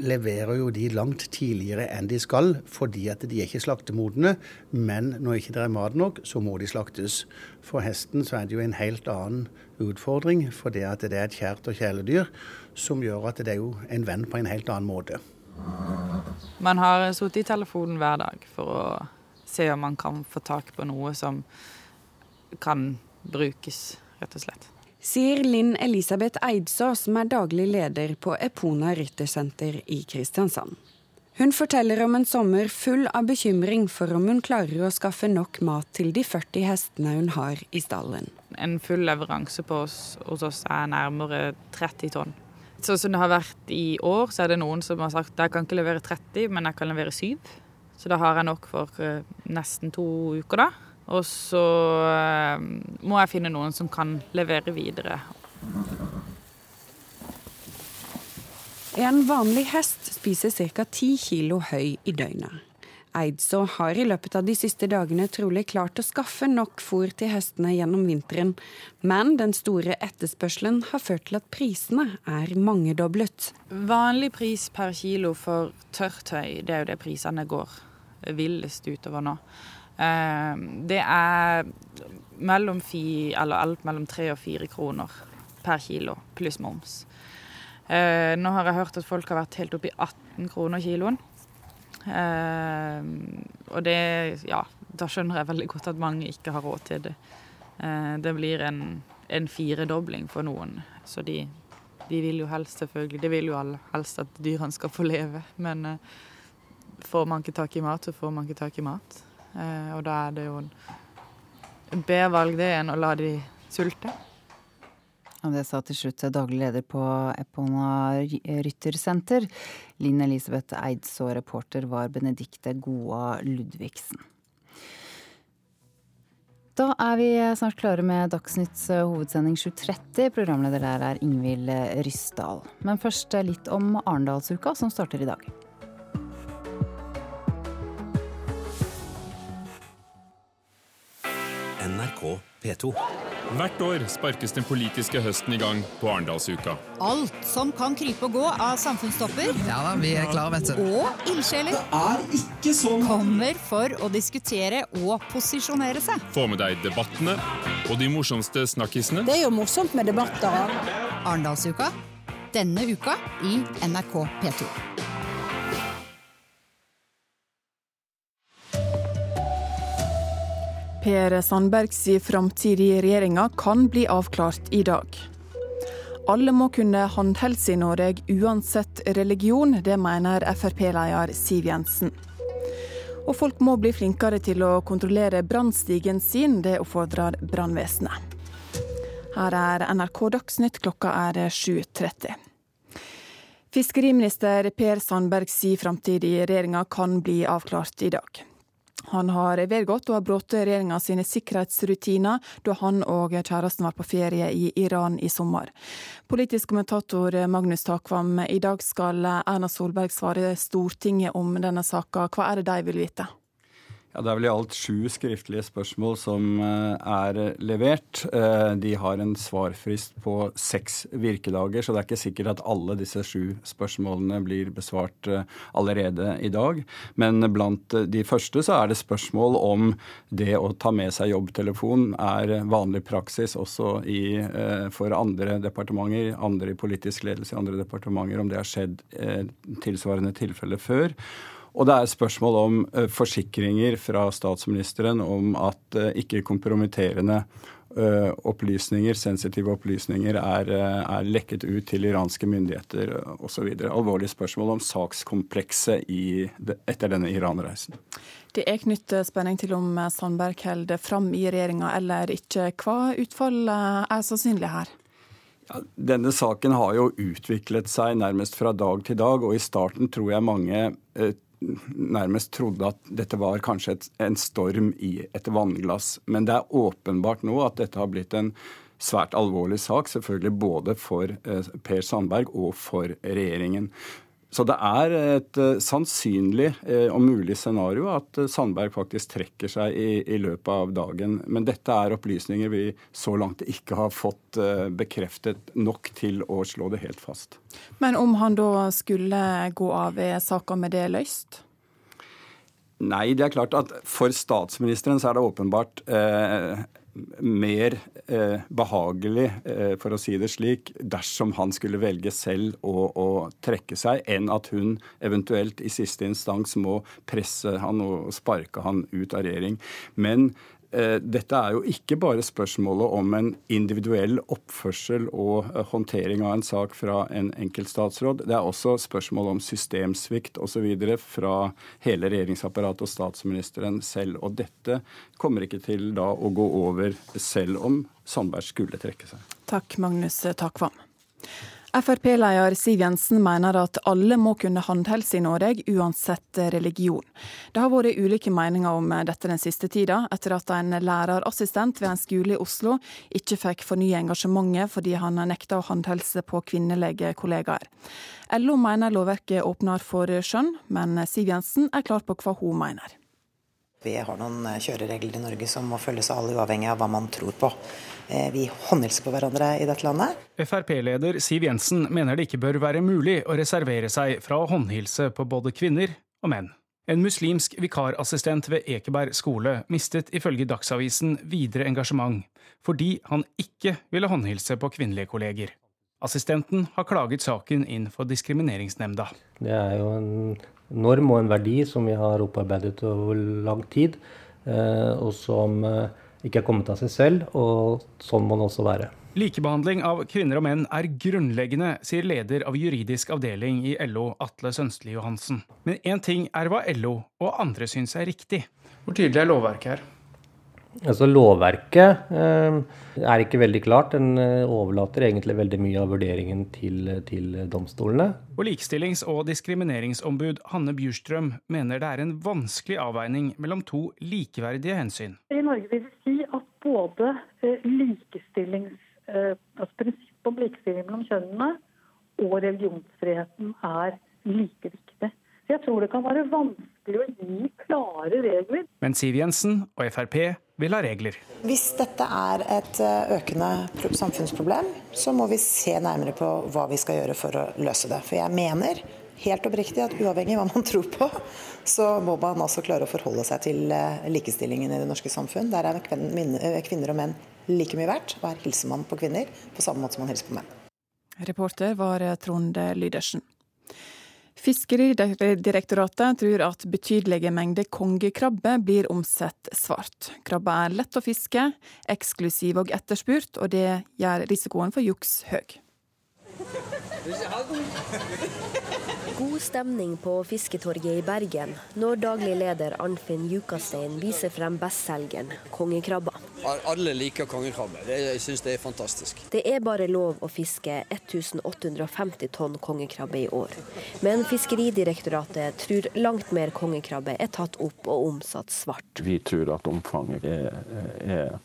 [SPEAKER 12] leverer jo de langt tidligere enn de skal, fordi at de er ikke slaktemodne. Men når ikke det er mat nok, så må de slaktes. For hesten så er det jo en helt annen utfordring, for det at det er et kjært og kjæledyr som gjør at det er jo en venn på en helt annen måte.
[SPEAKER 14] Man har sittet i telefonen hver dag for å se om man kan få tak på noe som kan brukes, rett og slett.
[SPEAKER 13] Sier Linn Elisabeth Eidså, som er daglig leder på Epona ryttersenter i Kristiansand. Hun forteller om en sommer full av bekymring for om hun klarer å skaffe nok mat til de 40 hestene hun har i stallen.
[SPEAKER 14] En full leveranse på oss, hos oss er nærmere 30 tonn. Sånn som det har vært i år, så er det noen som har sagt at jeg kan ikke levere 30, men jeg kan levere 7. Så da har jeg nok for uh, nesten to uker, da. Og så uh, må jeg finne noen som kan levere videre.
[SPEAKER 13] En vanlig hest spiser ca. 10 kilo høy i døgnet. Eidså har i løpet av de siste dagene trolig klart å skaffe nok fôr til hestene gjennom vinteren, men den store etterspørselen har ført til at prisene er mangedoblet.
[SPEAKER 14] Vanlig pris per kilo for tørt høy, det er jo det prisene går villest utover nå. Eh, det er mellom fi, alt mellom tre og fire kroner per kilo, pluss moms. Eh, nå har jeg hørt at folk har vært helt oppe i 18 kroner kiloen. Eh, og det Ja, da skjønner jeg veldig godt at mange ikke har råd til det. Eh, det blir en, en firedobling for noen. Så de, de, vil jo helst, selvfølgelig Det vil jo helst at dyrene skal få leve. Men eh, får man ikke tak i mat, så får man ikke tak i mat. Og da er det jo en bedre valg det enn å la de sulte.
[SPEAKER 1] Og det sa til slutt daglig leder på Epona Ryttersenter. Linn Elisabeth Eids og reporter var Benedikte Goa Ludvigsen. Da er vi snart klare med Dagsnytts hovedsending 7.30. Programleder der er Ingvild Ryssdal. Men først litt om Arendalsuka, som starter i dag.
[SPEAKER 15] NRK P2.
[SPEAKER 16] Hvert år sparkes den politiske høsten i gang på Arendalsuka.
[SPEAKER 17] Alt som kan krype og gå av samfunnstopper
[SPEAKER 18] Ja da, vi er klare, vet du.
[SPEAKER 17] og ildsjeler
[SPEAKER 18] Det er ikke sånn
[SPEAKER 17] kommer for å diskutere og posisjonere seg.
[SPEAKER 16] Få med deg debattene og de morsomste snakkisene.
[SPEAKER 17] Det er jo morsomt med debatter. Arendalsuka denne uka i NRK P2.
[SPEAKER 19] Per Sandbergs framtid i regjeringa kan bli avklart i dag. Alle må kunne håndhelse i Norge uansett religion, det mener Frp-leder Siv Jensen. Og folk må bli flinkere til å kontrollere brannstigen sin, det oppfordrer brannvesenet. Her er NRK Dagsnytt, klokka er 7.30. Fiskeriminister Per Sandbergs framtid i regjeringa kan bli avklart i dag. Han har vedgått å ha brutt sine sikkerhetsrutiner da han og kjæresten var på ferie i Iran i sommer. Politisk kommentator Magnus Takvam, i dag skal Erna Solberg svare Stortinget om denne saka. Hva er det de vil vite?
[SPEAKER 20] Ja, Det er vel i alt sju skriftlige spørsmål som eh, er levert. Eh, de har en svarfrist på seks virkedager, så det er ikke sikkert at alle disse sju spørsmålene blir besvart eh, allerede i dag. Men blant de første så er det spørsmål om det å ta med seg jobbtelefon er vanlig praksis også i, for andre departementer, andre i politisk ledelse i andre departementer, om det har skjedd tilsvarende tilfelle før. Og det er spørsmål om uh, forsikringer fra statsministeren om at uh, ikke kompromitterende uh, opplysninger, sensitive opplysninger, er, er, lekket ut til iranske myndigheter osv. Alvorlige spørsmål om sakskomplekset i, etter denne Iran-reisen.
[SPEAKER 19] Det er knyttet spenning til om Sandberg holder fram i regjeringa eller ikke. Hva utfall er sannsynlig her?
[SPEAKER 20] Ja, denne saken har jo utviklet seg nærmest fra dag til dag, og i starten tror jeg mange eh, nærmest trodde at dette var kanskje et, en storm i et vannglass. Men det er åpenbart nå at dette har blitt en svært alvorlig sak, selvfølgelig både for eh, Per Sandberg og for regjeringen. Så det er et uh, sannsynlig uh, og mulig scenario at uh, Sandberg faktisk trekker seg i, i, løpet av dagen. Men dette er opplysninger vi så langt ikke har fått bekreftet nok til å slå det helt fast.
[SPEAKER 19] Men om han da skulle gå av, er saka med det løst?
[SPEAKER 20] Nei, det er klart at for statsministeren så er det åpenbart eh, mer eh, behagelig, eh, for å si det slik, dersom han skulle velge selv å, å, trekke seg, enn at hun eventuelt i siste instans må presse han og sparke han ut av regjering. Men dette er jo ikke bare spørsmålet om en individuell oppførsel og eh, håndtering av en sak fra en enkeltstatsråd. Det er også spørsmål om systemsvikt osv. fra hele regjeringsapparatet og statsministeren selv. Og dette kommer ikke til da å gå over selv om Sandberg skulle trekke seg.
[SPEAKER 19] Takk, Magnus Takvam. Frp-leder Siv Jensen mener at alle må kunne håndhelse i Norge, uansett religion. Det har vært ulike meninger om dette den siste tida, etter at en lærerassistent ved en skole i Oslo ikke fikk fornye engasjementet fordi han nekta å håndhelse på kvinnelige kollegaer. LO mener lovverket åpner for skjønn, men Siv Jensen er klar på hva hun mener.
[SPEAKER 2] Vi har noen kjøreregler i Norge som må følges av alle, uavhengig av hva man tror på. Eh, vi håndhilser på hverandre i dette landet.
[SPEAKER 3] Frp-leder Siv Jensen mener det ikke bør være mulig å reservere seg fra å håndhilse på både kvinner og menn. En muslimsk vikarassistent ved Ekeberg skole mistet ifølge Dagsavisen videre engasjement, fordi han ikke ville håndhilse på kvinnelige kolleger. Assistenten har klaget saken inn for Diskrimineringsnemnda.
[SPEAKER 4] Det er jo en norm og en verdi som vi har opparbeidet over lang tid, eh, og som eh, ikke er kommet av seg selv, og sånn må det også være.
[SPEAKER 3] Likebehandling av kvinner og menn er grunnleggende, sier leder av juridisk avdeling i LO, Atle Sønstli Johansen. Men én ting er hva LO og andre syns er riktig. Hvor tydelig er lovverket her?
[SPEAKER 4] Altså Lovverket eh, er ikke veldig klart. Den eh, overlater egentlig veldig mye av vurderingen til, til domstolene.
[SPEAKER 3] Og Likestillings- og diskrimineringsombud Hanne Bjurstrøm mener det er en vanskelig avveining mellom to likeverdige hensyn.
[SPEAKER 5] I Norge vil vi si at både eh, likestillings, eh, altså prinsippet om likestilling mellom kjønnene og religionsfriheten er like viktig. Jeg tror det kan være vanskelig å gi klare regler.
[SPEAKER 3] Men Siv Jensen og Frp vil ha regler.
[SPEAKER 2] Hvis dette er et eh, økende samfunnsproblem, så må vi se nærmere på hva vi skal gjøre for å løse det. For jeg mener helt oppriktig at uavhengig av hva man [LAUGHS] tror på, så må man altså klare å forholde seg til eh, likestillingen i det norske samfunn. Der er eh, kvinner og menn like mye verdt, og her hilser man på kvinner på samme måte som man hilser på menn.
[SPEAKER 19] Reporter var Trond Lydersen. Fiskeridirektoratet tror at betydelige mengder kongekrabbe blir omsett svart. Krabbe er lett å fiske, eksklusiv og etterspurt, og det gjør risikoen for juks høy.
[SPEAKER 21] God stemning på Fisketorget i Bergen når daglig leder Arnfinn Jukastein viser frem bestselgeren kongekrabba.
[SPEAKER 22] Alle liker kongekrabbe. Jeg syns det er fantastisk.
[SPEAKER 21] Det er bare lov å fiske 1850 tonn kongekrabbe i år. Men Fiskeridirektoratet tror langt mer kongekrabbe er tatt opp og omsatt svart.
[SPEAKER 23] Vi tror at omfanget er, er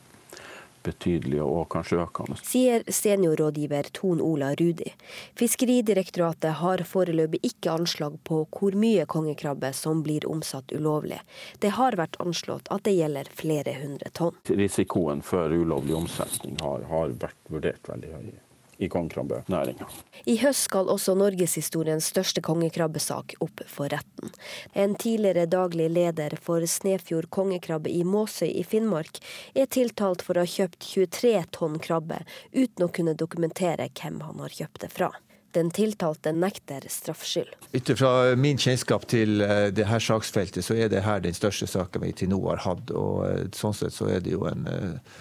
[SPEAKER 23] betydelig og kanskje økende.
[SPEAKER 21] Sier seniorrådgiver Ton Ola Rudi. Fiskeridirektoratet har foreløpig ikke anslag på hvor mye kongekrabbe som blir omsatt ulovlig. Det har vært anslått at det gjelder flere hundre tonn.
[SPEAKER 23] Risikoen for ulovlig omsetning har, har vært vurdert veldig høy i kongekrabbenæringa.
[SPEAKER 21] I høst skal også norgeshistoriens største kongekrabbesak opp for retten. En tidligere daglig leder for Snefjord kongekrabbe i Måsøy i Finnmark er tiltalt for å ha kjøpt 23 tonn krabbe uten å kunne dokumentere hvem han har kjøpt det fra. Den tiltalte nekter straffskyld.
[SPEAKER 24] Ut fra min kjennskap til eh, det her saksfeltet, så er det her den største saken vi til nå har hatt. og eh, Sånn sett så er det jo en eh,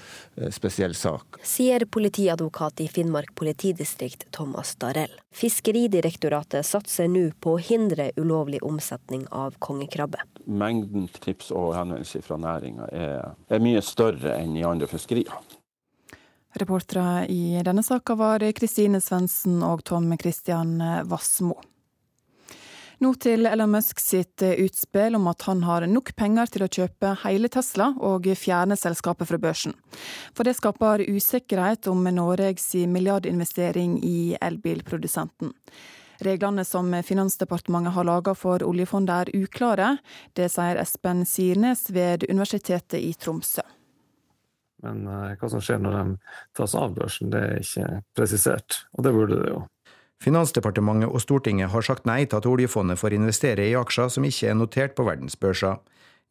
[SPEAKER 24] spesiell sak.
[SPEAKER 21] Sier politiadvokat i Finnmark politidistrikt Thomas Darell. Fiskeridirektoratet satser nå på å hindre ulovlig omsetning av kongekrabbe.
[SPEAKER 23] Mengden tips og henvendelser fra næringa er, er mye større enn i andre fiskerier.
[SPEAKER 19] Reportere i denne saka var Kristine Svendsen og Tom Christian Vassmo. Nå til Elon Musk sitt utspill om at han har nok penger til å kjøpe hele Tesla og fjerne selskapet fra børsen. For det skaper usikkerhet om Norges milliardinvestering i elbilprodusenten. Reglene som Finansdepartementet har laga for oljefondet er uklare. Det sier Espen Sirnes ved Universitetet i Tromsø.
[SPEAKER 7] Men uh, hva som skjer når de tas av børsen, det er ikke presisert, og det burde det jo.
[SPEAKER 8] Finansdepartementet og Stortinget har sagt nei til at oljefondet får investere i aksjer som ikke er notert på verdensbørser.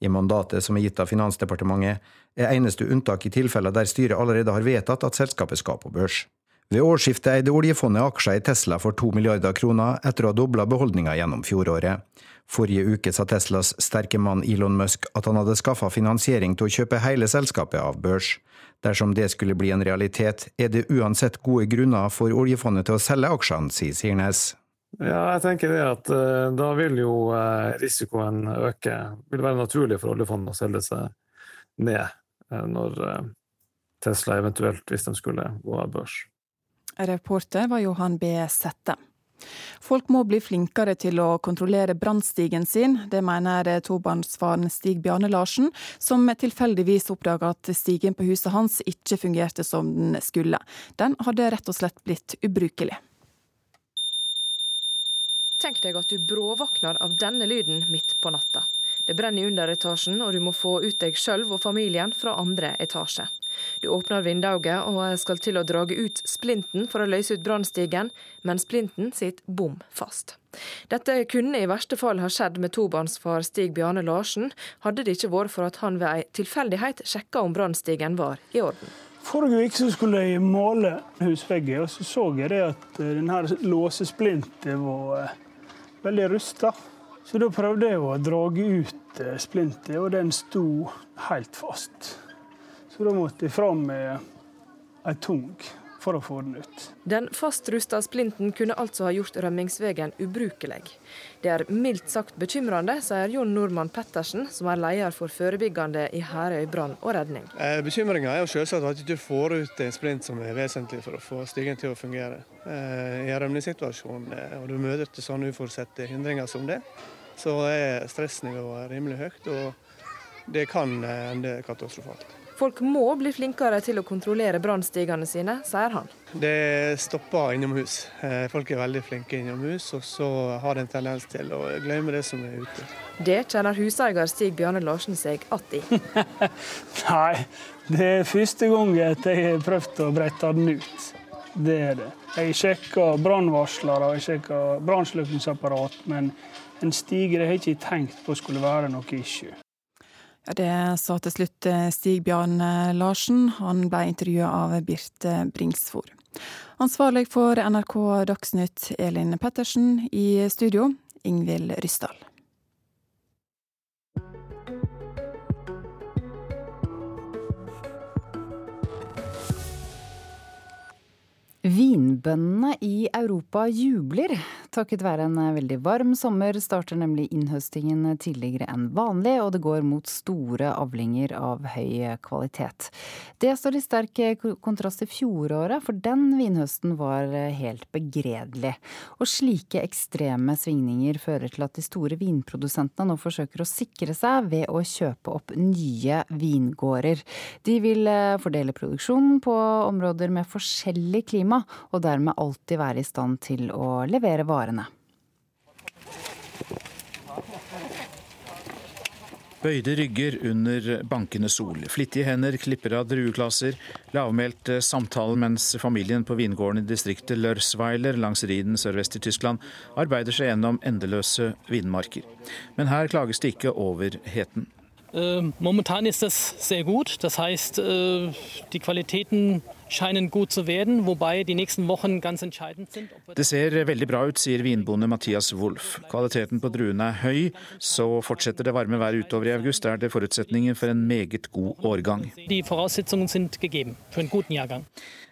[SPEAKER 8] I mandatet som er gitt av Finansdepartementet, er eneste unntak i tilfeller der styret allerede har vedtatt at selskapet skal på børs. Ved årsskiftet eide oljefondet aksjer i Tesla for to milliarder kroner, etter å ha dobla beholdninga gjennom fjoråret. Forrige uke sa Teslas sterke mann Elon Musk at han hadde skaffa finansiering til å kjøpe hele selskapet av børs. Dersom det skulle bli en realitet, er det uansett gode grunner for oljefondet til å selge aksjene, sier Sirnes.
[SPEAKER 7] Ja, jeg tenker det at uh, da vil jo uh, risikoen øke. Det vil være naturlig for oljefondet å selge seg ned uh, når Tesla eventuelt, hvis de skulle gå av børs.
[SPEAKER 19] Reporter var Johan B. Sette. Folk må bli flinkere til å kontrollere brannstigen sin. Det mener tobarnsfaren Stig Bjarne Larsen, som tilfeldigvis oppdaga at stigen på huset hans ikke fungerte som den skulle. Den hadde rett og slett blitt ubrukelig.
[SPEAKER 25] Tenk deg at du bråvåkner av denne lyden midt på natta. Det brenner i underetasjen, og du må få ut deg sjøl og familien fra andre etasje. Du åpner vinduet og skal til å drage ut splinten for å løse ut brannstigen, men splinten sitter bom fast. Dette kunne i verste fall ha skjedd med tobarnsfar Stig Bjarne Larsen, hadde det ikke vært for at han ved ei tilfeldighet sjekka om brannstigen var i orden.
[SPEAKER 26] Forrige uke skulle jeg male husveggen, og så så jeg det at eh, denne låsesplinten var eh, veldig rusta. Så da prøvde jeg å drage ut eh, splinten, og den sto helt fast. Så da måtte jeg fram med ei tung for å få den ut.
[SPEAKER 25] Den fastrusta splinten kunne altså ha gjort rømmingsvegen ubrukelig. Det er mildt sagt bekymrende, sier Jon Normann Pettersen, som er leder for forebyggende i Herøy brann og redning.
[SPEAKER 27] Eh, Bekymringa er jo selvsagt at du ikke får ut en splint som er vesentlig for å få stigen til å fungere. Eh, I en rømningssituasjon, eh, og du møter til sånne uforutsette hindringer som det, så er stressnivået rimelig høyt, og det kan ende katastrofalt.
[SPEAKER 25] Folk må bli flinkere til å kontrollere brannstigene sine, sier han.
[SPEAKER 27] Det stopper innomhus. Eh, folk er veldig flinke innomhus, og så har de en tendens til å glemme det som er ute.
[SPEAKER 25] Det kjenner huseier Stig Bjarne Larsen seg att i. [LAUGHS]
[SPEAKER 26] Nei, det er første gang at jeg har prøvd å brette den ut. Det er det. Jeg sjekker brannvarslere og jeg sjekker brannslukningsapparat, men en stige har jeg ikke tenkt på skulle være noe issue.
[SPEAKER 19] Det sa til slutt eh, Stig Bjarn Larsen. Han ble intervjua av Birte Bringsvor. Ansvarlig for NRK Dagsnytt, Elin Pettersen. I studio, Ingvild Ryssdal.
[SPEAKER 1] Vinbøndene i Europa jubler. Takket være en veldig varm sommer starter nemlig innhøstingen tidligere enn vanlig, og det går mot store avlinger av høy kvalitet. Det står i sterk kontrast til fjoråret, for den vinhøsten var helt begredelig. Og slike ekstreme svingninger fører til at de store vinprodusentene nå forsøker å sikre seg ved å kjøpe opp nye vingårder. De vil fordele produksjonen på områder med forskjellig klima og dermed alltid være i stand til å levere varene.
[SPEAKER 28] Bøyde rygger under bankende sol, flittige hender klipper av drueklaser, lavmælt samtale mens familien på vingården i distriktet Lørsweiler langs Riden sørvest i Tyskland arbeider seg gjennom endeløse vinmarker. Men her klages det ikke over heten.
[SPEAKER 29] Äh, momentan ist das sehr gut. Das heißt, äh, die Qualitäten scheinen gut zu werden, wobei die nächsten Wochen ganz entscheidend sind.
[SPEAKER 28] Det ser veldig bra ut, sier vinbonde Mathias Wolff. Kvaliteten på druene er høy, så fortsetter det varme været utover i august, er det forutsetningen for en meget god årgang.
[SPEAKER 29] De Voraussetzungen sind gegeben für einen guten Jahrgang.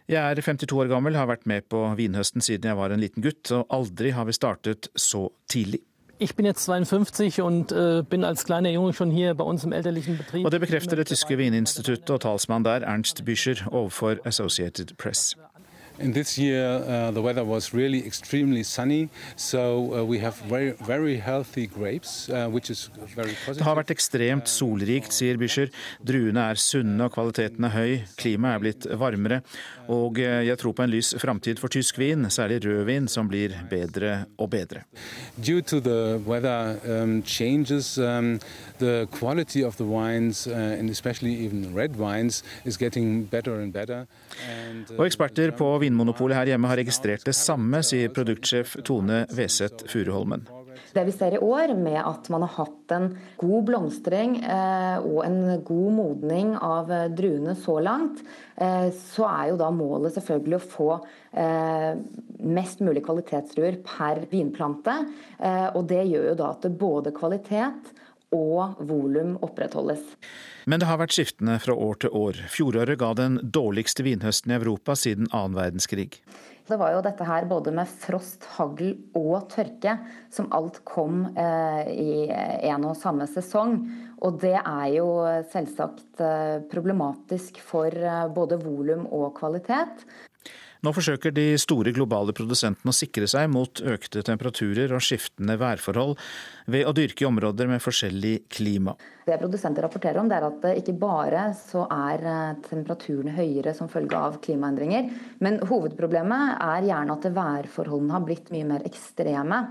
[SPEAKER 28] Jeg er 52 år gammel, har vært med på vinhøsten siden jeg var en liten gutt, og aldri har vi startet så tidlig.
[SPEAKER 29] Ich bin jetzt 52 und äh, bin als kleiner Junge schon hier bei uns im elterlichen Betrieb.
[SPEAKER 28] Og det bekrefter det tyske vininstituttet og talsmann der, Ernst Büscher, overfor Associated Press.
[SPEAKER 30] And this year uh, the weather was really extremely sunny, so uh, we have very, very healthy grapes, uh, which is very positive.
[SPEAKER 28] Det har vært ekstremt solrikt, sier Bischer. Druene er sunne og kvaliteten er høy. Klimaet er blitt varmere. Og uh, jeg tror på en lys framtid for tysk vin, særlig rødvin, som blir bedre og bedre.
[SPEAKER 30] Due to the weather um, changes, um, the quality of the wines, uh, and especially even red wines, is getting better and better. And,
[SPEAKER 28] uh, og eksperter på Vinmonopolet her hjemme har registrert det samme, sier produktsjef Tone Veseth Furuholmen.
[SPEAKER 31] Det vi ser i år, med at man har hatt en god blomstring eh, og en god modning av druene så langt, eh, så er jo da målet selvfølgelig å få eh, mest mulig kvalitetsdruer per vinplante. Og det gjør jo da at både kvalitet og volum opprettholdes.
[SPEAKER 28] Men det har vært skiftende fra år til år. Fjoråret ga den dårligste vinhøsten i Europa siden annen verdenskrig.
[SPEAKER 31] Det var jo dette her både med frost, hagl og tørke som alt kom eh, i en og samme sesong. Og det er jo selvsagt eh, problematisk for eh, både volum og kvalitet.
[SPEAKER 28] Nå forsøker de store globale produsentene å sikre seg mot økte temperaturer og skiftende værforhold ved å dyrke i områder med forskjellig klima.
[SPEAKER 31] Det produsenter rapporterer om, er at ikke bare så er eh, temperaturene høyere som følge av klimaendringer, men hovedproblemet er gjerne at værforholdene har blitt mye mer ekstreme.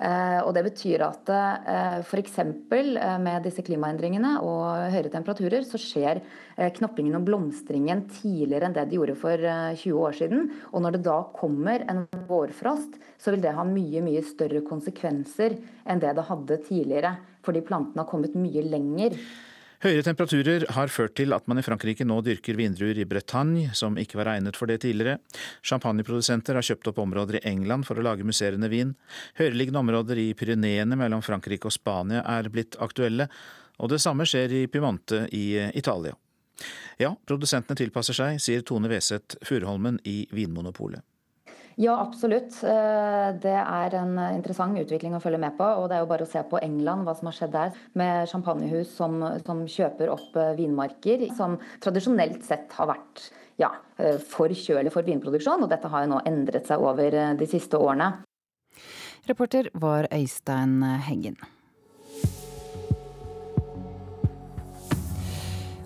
[SPEAKER 31] Eh, og Det betyr at eh, f.eks. Eh, med disse klimaendringene og høyere temperaturer, så skjer knoppingen og blomstringen tidligere enn det de gjorde for 20 år siden. Og når det da kommer en vårfrost, så vil det ha mye mye større konsekvenser enn det det hadde tidligere. Fordi plantene har kommet mye lenger.
[SPEAKER 28] Høyere temperaturer har ført til at man i Frankrike nå dyrker vindruer i Bretagne, som ikke var egnet for det tidligere. Champagneprodusenter har kjøpt opp områder i England for å lage musserende vin. Høyereliggende områder i Pyreneene mellom Frankrike og Spania er blitt aktuelle, og det samme skjer i Piemonte i Italia. Ja, produsentene tilpasser seg, sier Tone Weseth Furuholmen i Vinmonopolet.
[SPEAKER 31] Ja, absolutt. Eh, det er en interessant utvikling å følge med på. og Det er jo bare å se på England, hva som har skjedd der. Med champagnehus som, som kjøper opp eh, vinmarker, som tradisjonelt sett har vært ja, eh, for kjølig for vinproduksjon. og Dette har jo nå endret seg over de siste årene.
[SPEAKER 1] Reporter var Øystein Heggen.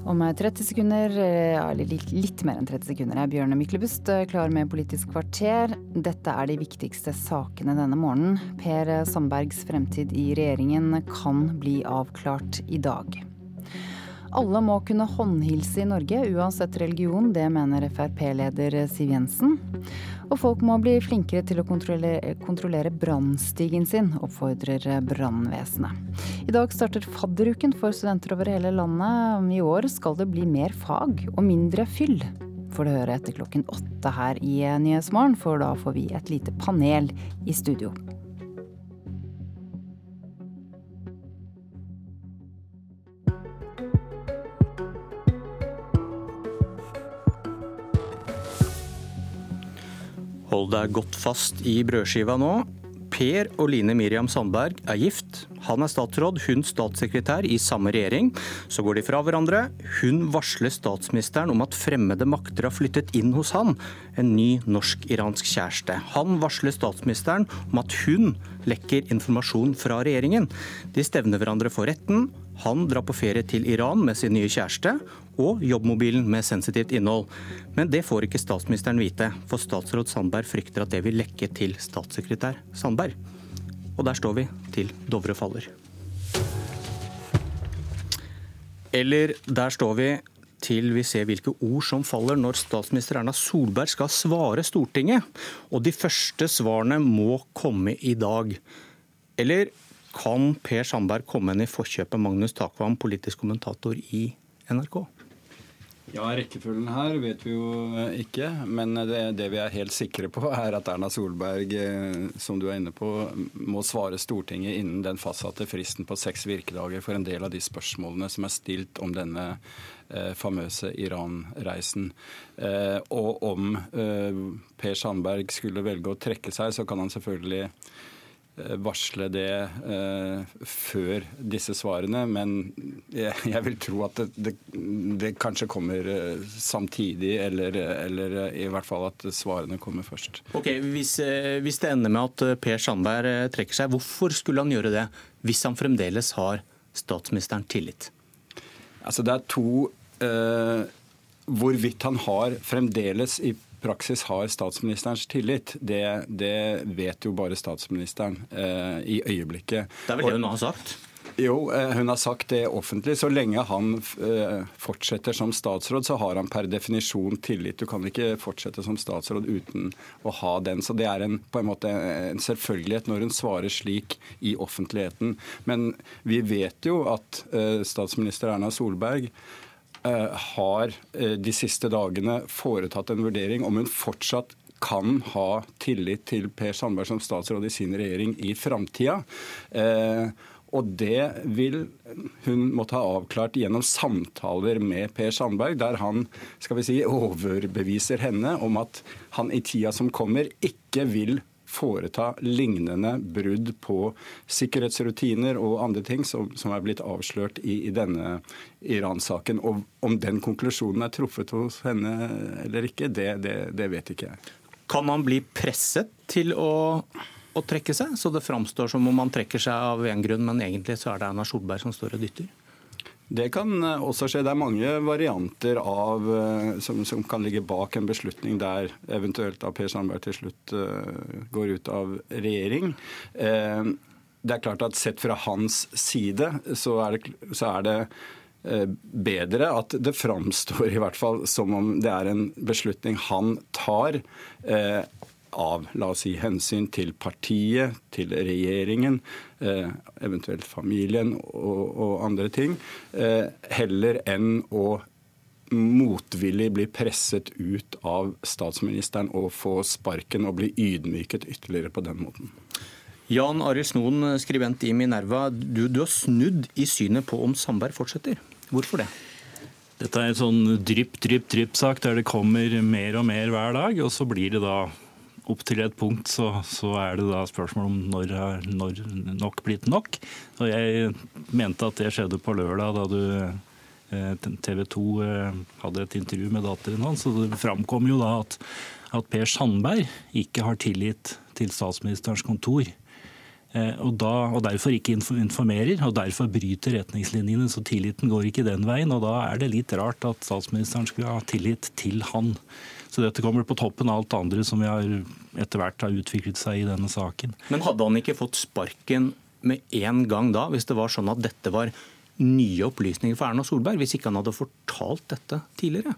[SPEAKER 1] Om 30 sekunder, eller litt, litt, mer enn 30 sekunder, er Bjørne Myklebust eh, klar med Politisk kvarter. Dette er de viktigste sakene denne morgenen. Per Sandbergs fremtid i regjeringen kan bli avklart i dag. Alle må kunne håndhilse i Norge, uansett religion. Det mener Frp-leder Siv Jensen. Og folk må bli flinkere til å kontrollere, kontrollere brannstigen sin, oppfordrer brannvesenet. I dag starter fadderuken for studenter over hele landet. I år skal det bli mer fag og mindre fyll. Får du høre etter klokken åtte her i Nyhetsmorgen, for da får vi et lite panel i studio.
[SPEAKER 32] Hold deg godt fast i brødskiva nå. Per og Line Miriam Sandberg er gift. Han er statsråd, hun statssekretær i samme regjering. Så går de fra hverandre. Hun varsler statsministeren om at fremmede makter har flyttet inn hos han, en ny norsk-iransk kjæreste. Han varsler statsministeren om at hun lekker informasjon fra regjeringen. De stevner hverandre for retten. Han drar på ferie til Iran med sin nye kjæreste, og jobbmobilen med sensitivt innhold. Men det får ikke statsministeren vite, for statsråd Sandberg frykter at det vil lekke til statssekretær Sandberg. Og der står vi til Dovre faller. Eller der står vi til vi ser hvilke ord som faller når statsminister Erna Solberg skal svare Stortinget. Og de første svarene må komme i dag. Eller kan Per Sandberg komme henne i forkjøpet Magnus Takvam, politisk kommentator i NRK?
[SPEAKER 20] Ja, Rekkefølgen her vet vi jo ikke. Men det, det, vi er helt sikre på, er at Erna Solberg, eh, som du er inne på, må svare Stortinget innen den fastsatte fristen på seks virkedager for en del av de spørsmålene som er stilt om denne eh, famøse Iran-reisen. Eh, og om eh, Per Sandberg skulle velge å trekke seg, så kan han selvfølgelig varsle det eh, før disse svarene, men jeg, jeg vil tro at det, det, det kanskje kommer eh, samtidig, eller, eller, i hvert fall at svarene kommer først.
[SPEAKER 32] Ok, hvis, eh, hvis, det ender med at Per Sandberg trekker seg, hvorfor skulle han gjøre det hvis han fremdeles har statsministeren tillit?
[SPEAKER 20] Altså Det er to eh, Hvorvidt han har fremdeles i praksis har statsministerens tillit, det, det vet jo bare statsministeren eh, i øyeblikket.
[SPEAKER 32] Det er vel det hun har sagt?
[SPEAKER 20] Jo, eh, hun har sagt det offentlig. Så lenge han eh, fortsetter som statsråd, så har han per definisjon tillit. Du kan ikke fortsette som statsråd uten å ha den. Så det er en, på en måte en selvfølgelighet når hun svarer slik i offentligheten. Men vi vet jo at eh, statsminister Erna Solberg har eh, de siste dagene foretatt en vurdering om hun fortsatt kan ha tillit til Per Sandberg som statsråd i sin regjering i framtida. Eh, og det vil hun måtte ha avklart gjennom samtaler med Per Sandberg, der han skal vi si, overbeviser henne om at han i tida som kommer ikke vil foreta lignende brudd på sikkerhetsrutiner og andre ting som, som er blitt avslørt i, i denne Iran-saken. Og om den konklusjonen er truffet hos henne eller ikke, det, det, det vet ikke jeg.
[SPEAKER 32] Kan man bli presset til å, å trekke seg, så det framstår som om man trekker seg av én grunn, men egentlig så er det Erna Solberg som står og dytter?
[SPEAKER 20] Det kan eh, også skje. Det er mange varianter av, eh, som, som, kan ligge bak en beslutning der eventuelt da Per Sandberg til slutt uh, går ut av regjering. Uh, det er klart at Sett fra hans side så er det, så er det bedre at det framstår i hvert fall som om det er en beslutning han tar av la oss si, hensyn til partiet, til regjeringen, eh, eventuelt familien og, og andre ting, eh, heller enn å motvillig bli presset ut av statsministeren og få sparken og bli ydmyket ytterligere på den måten.
[SPEAKER 32] Jan Arild Snoen, skribent i Minerva. Du, du har snudd i synet på om Sandberg fortsetter. Hvorfor det?
[SPEAKER 33] Dette er en sånn drypp, drypp, drypp-sak der det kommer mer og mer hver dag. Og så blir det da opp til et punkt så, så, er det da spørsmål om når når nok blitt nok. Og jeg mente at det skjedde på lørdag da du eh, TV 2 eh, hadde et intervju med datteren hans. og Det framkom jo da at, at Per Sandberg ikke har tillit til statsministerens kontor. Eh, og, da, og, derfor ikke informerer, og derfor bryter retningslinjene. Så tilliten går ikke den veien. Og da er det litt rart at statsministeren skulle ha tillit til han. Så dette kommer på toppen av alt andre som har etter hvert har utviklet seg i denne saken.
[SPEAKER 32] Men hadde han ikke fått sparken med en gang da, hvis det var sånn at dette var nye opplysninger for Erna Solberg, hvis ikke han hadde fortalt dette tidligere?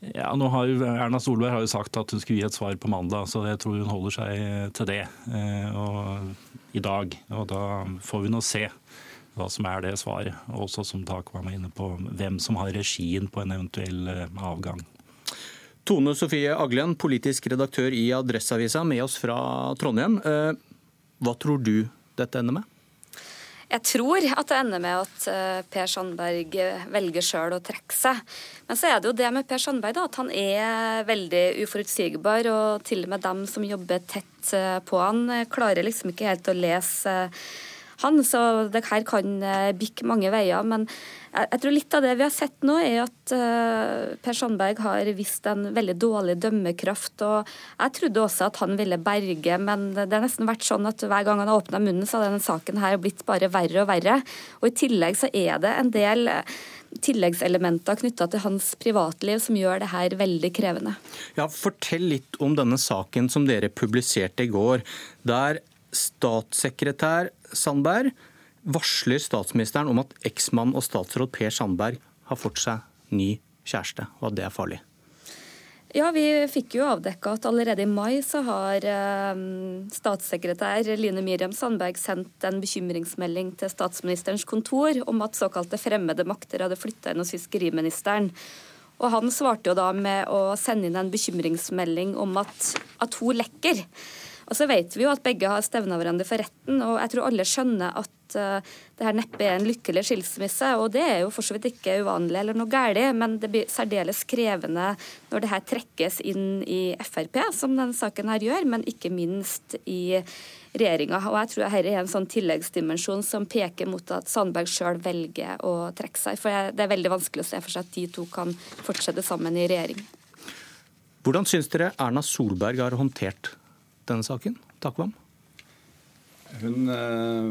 [SPEAKER 33] Ja, nå har Erna Solberg har jo sagt at hun skulle gi et svar på mandag, så jeg tror hun holder seg til det eh, og, i dag. Og da får vi nå se hva som er det svaret. Også som Tak var inne på, hvem som har regien på en eventuell eh, avgang.
[SPEAKER 32] Tone Sofie Aglen, politisk redaktør i Adresseavisa, med oss fra Trondheim. Eh, hva tror du dette ender med?
[SPEAKER 34] Jeg tror at det ender med at eh, Per Sandberg velger sjøl å trekke seg. Men så er det jo det med Per Sandberg da, at han er veldig uforutsigbar. Og til og med dem som jobber tett eh, på han, klarer liksom ikke helt å lese han. Så det her kan eh, bikke mange veier. Men jeg tror litt av det vi har sett nå, er at eh, Per Sandberg har vist en veldig dårlig dømmekraft. og Jeg trodde også at han ville berge, men det har nesten vært sånn at hver gang han har åpna munnen, så har denne saken her blitt bare verre og verre. Og i tillegg så er det en del eh, tilleggselementer knytta til hans privatliv som gjør det her veldig krevende.
[SPEAKER 32] Ja, Fortell litt om denne saken som dere publiserte i går. Der statssekretær Sandberg varsler statsministeren om at eksmann og statsråd Per Sandberg har fått seg ny kjæreste, og at det er farlig.
[SPEAKER 34] Ja, Vi fikk jo avdekka at allerede i mai så har eh, statssekretær Line Miriam Sandberg sendt en bekymringsmelding til statsministerens kontor om at såkalte fremmede makter hadde flytta inn hos fiskeriministeren. Og Han svarte jo da med å sende inn en bekymringsmelding om at, at hun lekker. Og så vet vi jo at begge har stevna hverandre for retten, og jeg tror alle skjønner at uh, det her neppe er en lykkelig skilsmisse. Og det er jo for så vidt ikke uvanlig eller noe galt, men det blir særdeles krevende når det her trekkes inn i Frp, som denne saken her gjør, men ikke minst i regjeringa. Og jeg tror dette er en sånn tilleggsdimensjon som peker mot at Sandberg sjøl velger å trekke seg. For det er veldig vanskelig å se for seg at de to kan fortsette sammen i regjering.
[SPEAKER 32] Hvordan syns dere Erna Solberg har håndtert denne saken? Takvam?
[SPEAKER 20] Hun eh,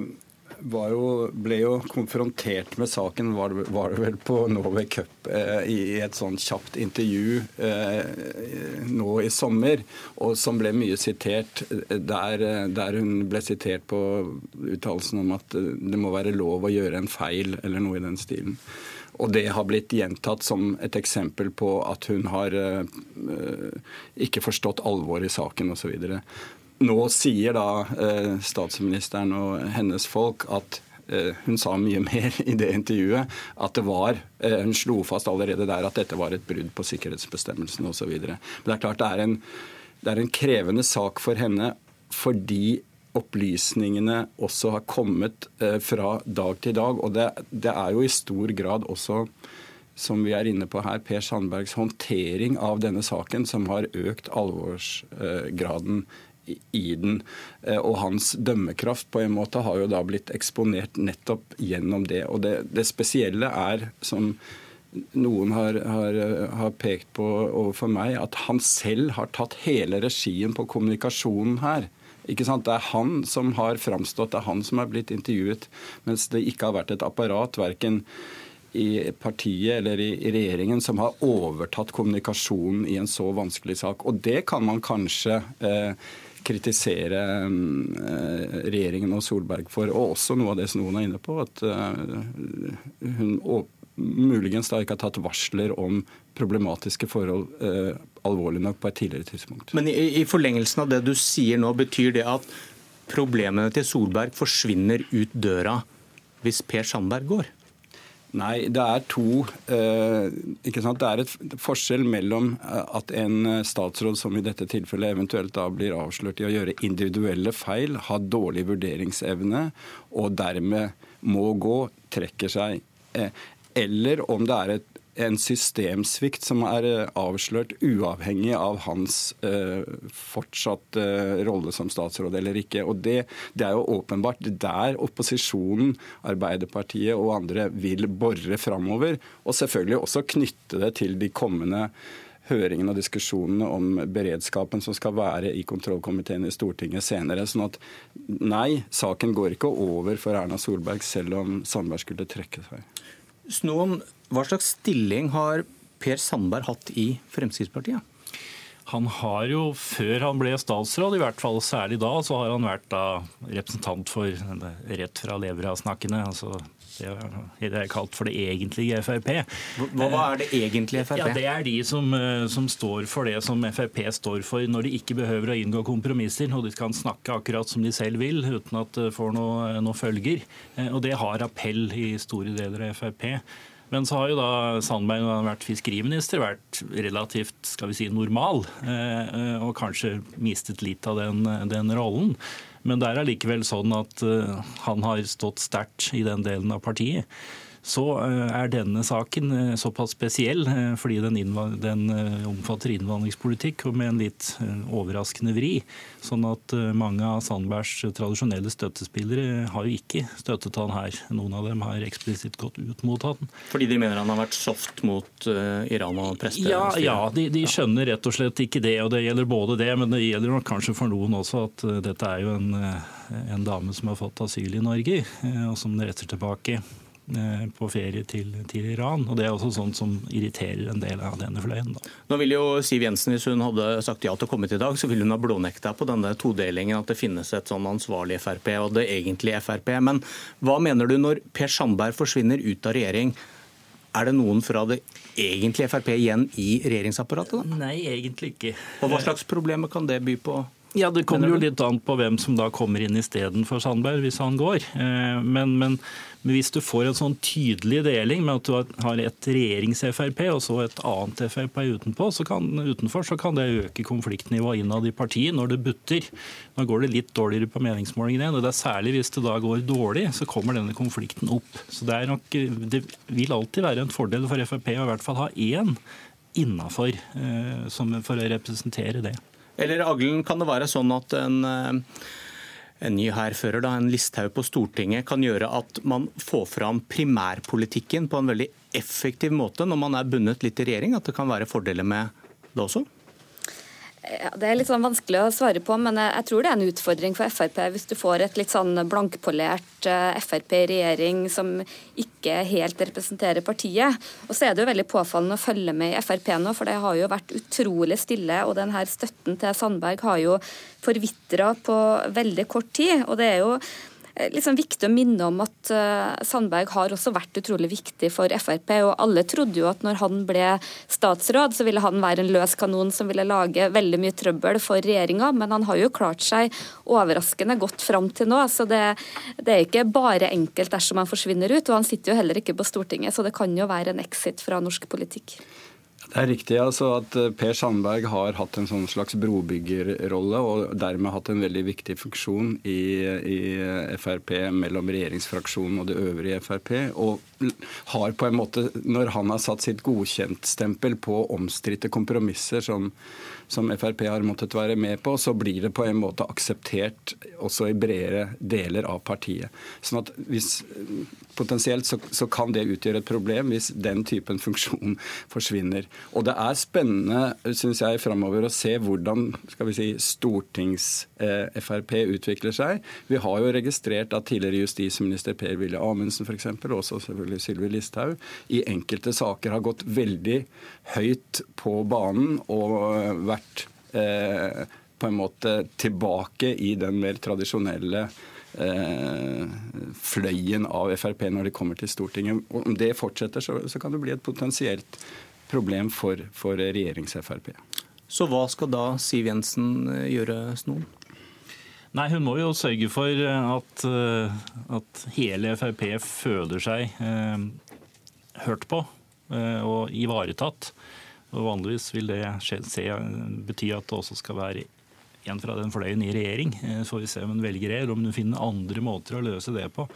[SPEAKER 20] jo, ble jo konfrontert med saken, var det, var det vel på Norway Cup, eh, i et sånn kjapt intervju eh, nå i sommer, og som ble mye sitert, eh, der, der hun ble sitert på uttalelsen om at det må være lov å gjøre en feil, eller noe i den stilen. Og det har blitt gjentatt som et eksempel på at hun har uh, ikke forstått alvoret i saken osv. Nå sier da uh, statsministeren og hennes folk at uh, hun sa mye [LAUGHS] mer i det intervjuet. At det var Hun slo fast allerede der at dette var et brudd på sikkerhetsbestemmelsene osv. Men det er klart det det er en krevende sak for henne fordi opplysningene også har kommet eh, fra dag til dag. Og det, det, er jo i stor grad også, som vi er inne på her, Per Sandbergs håndtering av denne saken som har økt alvorsgraden i den. Eh, og hans dømmekraft på en måte har jo da blitt eksponert nettopp gjennom det. Og det, det spesielle er, som noen har, har, har, pekt på overfor meg, at han selv har tatt hele regien på kommunikasjonen her. Ikke sant? Det er han som har framstått, det er han som har blitt intervjuet, mens det ikke har vært et apparat, verken i partiet eller i regjeringen som har overtatt kommunikasjonen i en så vanskelig sak. Og det kan man kanskje eh, kritisere eh, regjeringen og Solberg for. Og også noe av det som noen er inne på, at eh, hun muligens da ikke har tatt varsler om problematiske forhold eh, alvorlig nok på et tidligere tidspunkt.
[SPEAKER 32] Men i, i forlengelsen av det du sier nå, betyr det at problemene til Solberg forsvinner ut døra hvis Per Sandberg går?
[SPEAKER 20] Nei, det er to eh, ikke sant? Det er et forskjell mellom eh, at en statsråd som i dette tilfellet eventuelt da blir avslørt i å gjøre individuelle feil, har dårlig vurderingsevne og dermed må gå, trekker seg. Eh, eller om det er et en systemsvikt som er eh, avslørt uavhengig av hans eh, fortsatt eh, rolle som statsråd eller ikke. Og det, det, er jo åpenbart der opposisjonen, Arbeiderpartiet og andre vil bore framover. Og selvfølgelig også knytte det til de kommende høringene og diskusjonene om beredskapen som skal være i kontrollkomiteen i Stortinget senere. sånn at nei, saken går ikke over for Erna Solberg selv om Sandberg skulle trekke seg.
[SPEAKER 32] Snoen, hva slags stilling har Per Sandberg hatt i Fremskrittspartiet?
[SPEAKER 33] Han har jo, før han ble statsråd, i hvert fall særlig da, så har han vært da representant for rett fra levra-snakkene. altså det er kalt for det egentlige Frp.
[SPEAKER 32] Hva, hva er det egentlige Frp?
[SPEAKER 33] Ja, Det er de som, eh, som, står for det som Frp står for når de ikke behøver å inngå kompromisser, og de kan snakke akkurat som de selv vil uten at det får noe, noe følger. Eh, og det har appell i store deler av Frp. Men så har jo da Sandberg, når han har vært fiskeriminister, vært relativt skal vi si, normal. Eh, og kanskje mistet litt av den, den rollen. Men det er allikevel sånn at eh, han har stått sterkt i den delen av partiet så eh, er denne saken eh, såpass spesiell fordi den, den, omfatter innvandringspolitikk og med en litt overraskende vri. Sånn at mange av Sandbergs tradisjonelle støttespillere har jo ikke støttet han her. Noen av dem har eksplisitt gått ut mot han.
[SPEAKER 32] Fordi de mener han har vært soft mot Iran og prester?
[SPEAKER 33] Ja, ja de, de, skjønner rett og slett ikke det. Og det gjelder både det, men det gjelder nok kanskje for noen også at dette er jo en, en dame som har fått asyl i Norge, og som retter tilbake Eh, på ferie til, til, Iran. og Det er også sånt som irriterer en del av denne fløyen. Da.
[SPEAKER 32] Nå vil jo Siv Jensen, Hvis hun hadde sagt ja til å komme til i dag, så ville hun ha blånekta på denne todelingen, at det finnes et sånn ansvarlig Frp og det egentlige Frp. Men hva mener du når Per Sandberg forsvinner ut av regjering? Er det noen fra det egentlige Frp igjen i regjeringsapparatet? Da?
[SPEAKER 33] Nei, egentlig ikke.
[SPEAKER 32] Og Hva slags problemer kan det by på?
[SPEAKER 33] Ja, Det kommer jo litt an på hvem som da kommer inn istedenfor Sandberg, hvis han går. Eh, men, men, men hvis du får en sånn tydelig deling med at du har et regjerings-Frp og så et annet Frp utenpå, så kan, utenfor, så kan det øke konfliktnivået innad i partiet når det butter. Nå går det litt dårligere på meningsmålingene og det er særlig hvis det da går dårlig, så kommer denne konflikten opp. Så det, nok, det vil alltid være en fordel for Frp å i hvert fall ha én innafor eh, for å representere det.
[SPEAKER 32] Eller Aglen, kan det være sånn at en eh, en ny hærfører, en Listhaug på Stortinget, kan gjøre at man får fram primærpolitikken på en veldig effektiv måte når man er bundet litt i regjering? At det kan være fordeler med det også?
[SPEAKER 34] Det er litt sånn vanskelig å svare på, men jeg tror det er en utfordring for Frp hvis du får et litt sånn blankpolert eh, Frp i regjering som ikke helt representerer partiet. Og så er det jo veldig påfallende å følge med i Frp nå, for det har jo vært utrolig stille. Og den her støtten til Sandberg har jo forvitra på veldig kort tid. og det er jo liksom viktig å minne om at uh, Sandberg har også vært utrolig viktig for Frp. og Alle trodde jo at når han ble statsråd, så ville han være en løs kanon som ville lage veldig mye trøbbel for regjeringa, men han har jo klart seg overraskende godt fram til nå. Så det, det, er ikke bare enkelt dersom han forsvinner ut. Og han sitter jo heller ikke på Stortinget, så det kan jo være en exit fra norsk politikk.
[SPEAKER 20] Det er riktig altså at eh, Per Sandberg har hatt en sånn slags brobyggerrolle, og dermed hatt en veldig viktig funksjon i, i Frp mellom regjeringsfraksjonen og det øvrige Frp. Og har på en måte, når han har satt sitt godkjentstempel på omstridte kompromisser som som Frp har måttet være med på, så blir det på en måte akseptert også i bredere deler av partiet. Sånn at hvis, Potensielt så, så kan det utgjøre et problem hvis den typen funksjon [LAUGHS] forsvinner. Og det er spennende synes jeg, framover å se hvordan skal vi si, stortings-Frp eh, utvikler seg. Vi har jo registrert at tidligere justisminister Per-Willy Amundsen f.eks., og også selvfølgelig Sylvi Listhaug, i enkelte saker har gått veldig høyt på banen og vært eh, på en måte tilbake i den mer tradisjonelle eh, fløyen av Frp når de kommer til Stortinget. Om det fortsetter, så, så kan det bli et potensielt problem for, for regjerings-Frp.
[SPEAKER 32] Så hva skal da Siv Jensen eh, gjøre, Snoen?
[SPEAKER 33] Nei, Hun må jo sørge for at, eh, at hele Frp føler seg eh, hørt på eh, og ivaretatt. Og Vanligvis vil det se, bety at det også skal være en fra den fløyen i regjering. Eh, så får vi se om hun velger det, eller om hun finner andre måter å løse det på.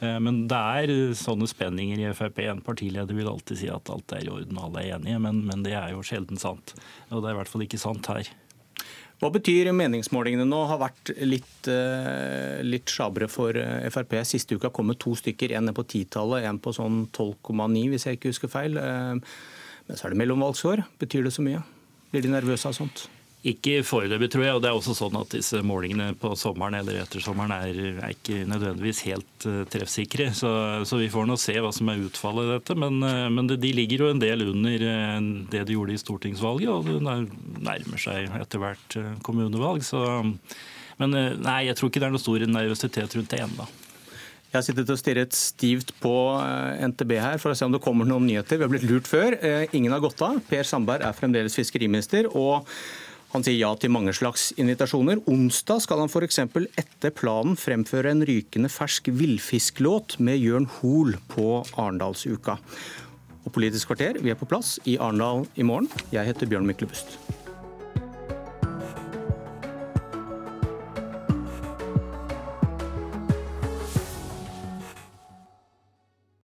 [SPEAKER 33] Eh, men det er sånne spenninger i Frp. En partileder vil alltid si at alt er i orden, alle er enige, men, men det er jo sjelden sant. Og det er i hvert fall ikke sant her.
[SPEAKER 32] Hva betyr meningsmålingene nå? Har vært litt, eh, litt sjabre for Frp. Siste uka kom det to stykker. En er på titallet, en på sånn 12,9 hvis jeg ikke husker feil. Men så er det mellomvalgsår. Betyr det så mye? Blir de nervøse av sånt?
[SPEAKER 33] Ikke foreløpig, tror jeg. og det er også sånn at Disse målingene på sommeren eller etter sommeren er, er ikke nødvendigvis helt uh, treffsikre. Så, så, vi får nå se hva som er utfallet i dette. Men, uh, men det, de ligger jo en del under uh, det de gjorde i stortingsvalget, og det nærmer seg etter hvert kommunevalg. Så, men nei, jeg tror ikke det er noe stor nervøsitet rundt det ennå.
[SPEAKER 32] Jeg har sittet og stirret stivt på NTB her for å se om det kommer noen nyheter. Vi har blitt lurt før. Ingen har gått av. Per Sandberg er fremdeles fiskeriminister. og han sier ja til mange slags invitasjoner. Onsdag skal han f.eks. etter planen fremføre en rykende fersk villfisklåt med Jørn Hoel på Arendalsuka. Og Politisk kvarter, vi er på plass i Arendal i morgen. Jeg heter Bjørn Myklebust.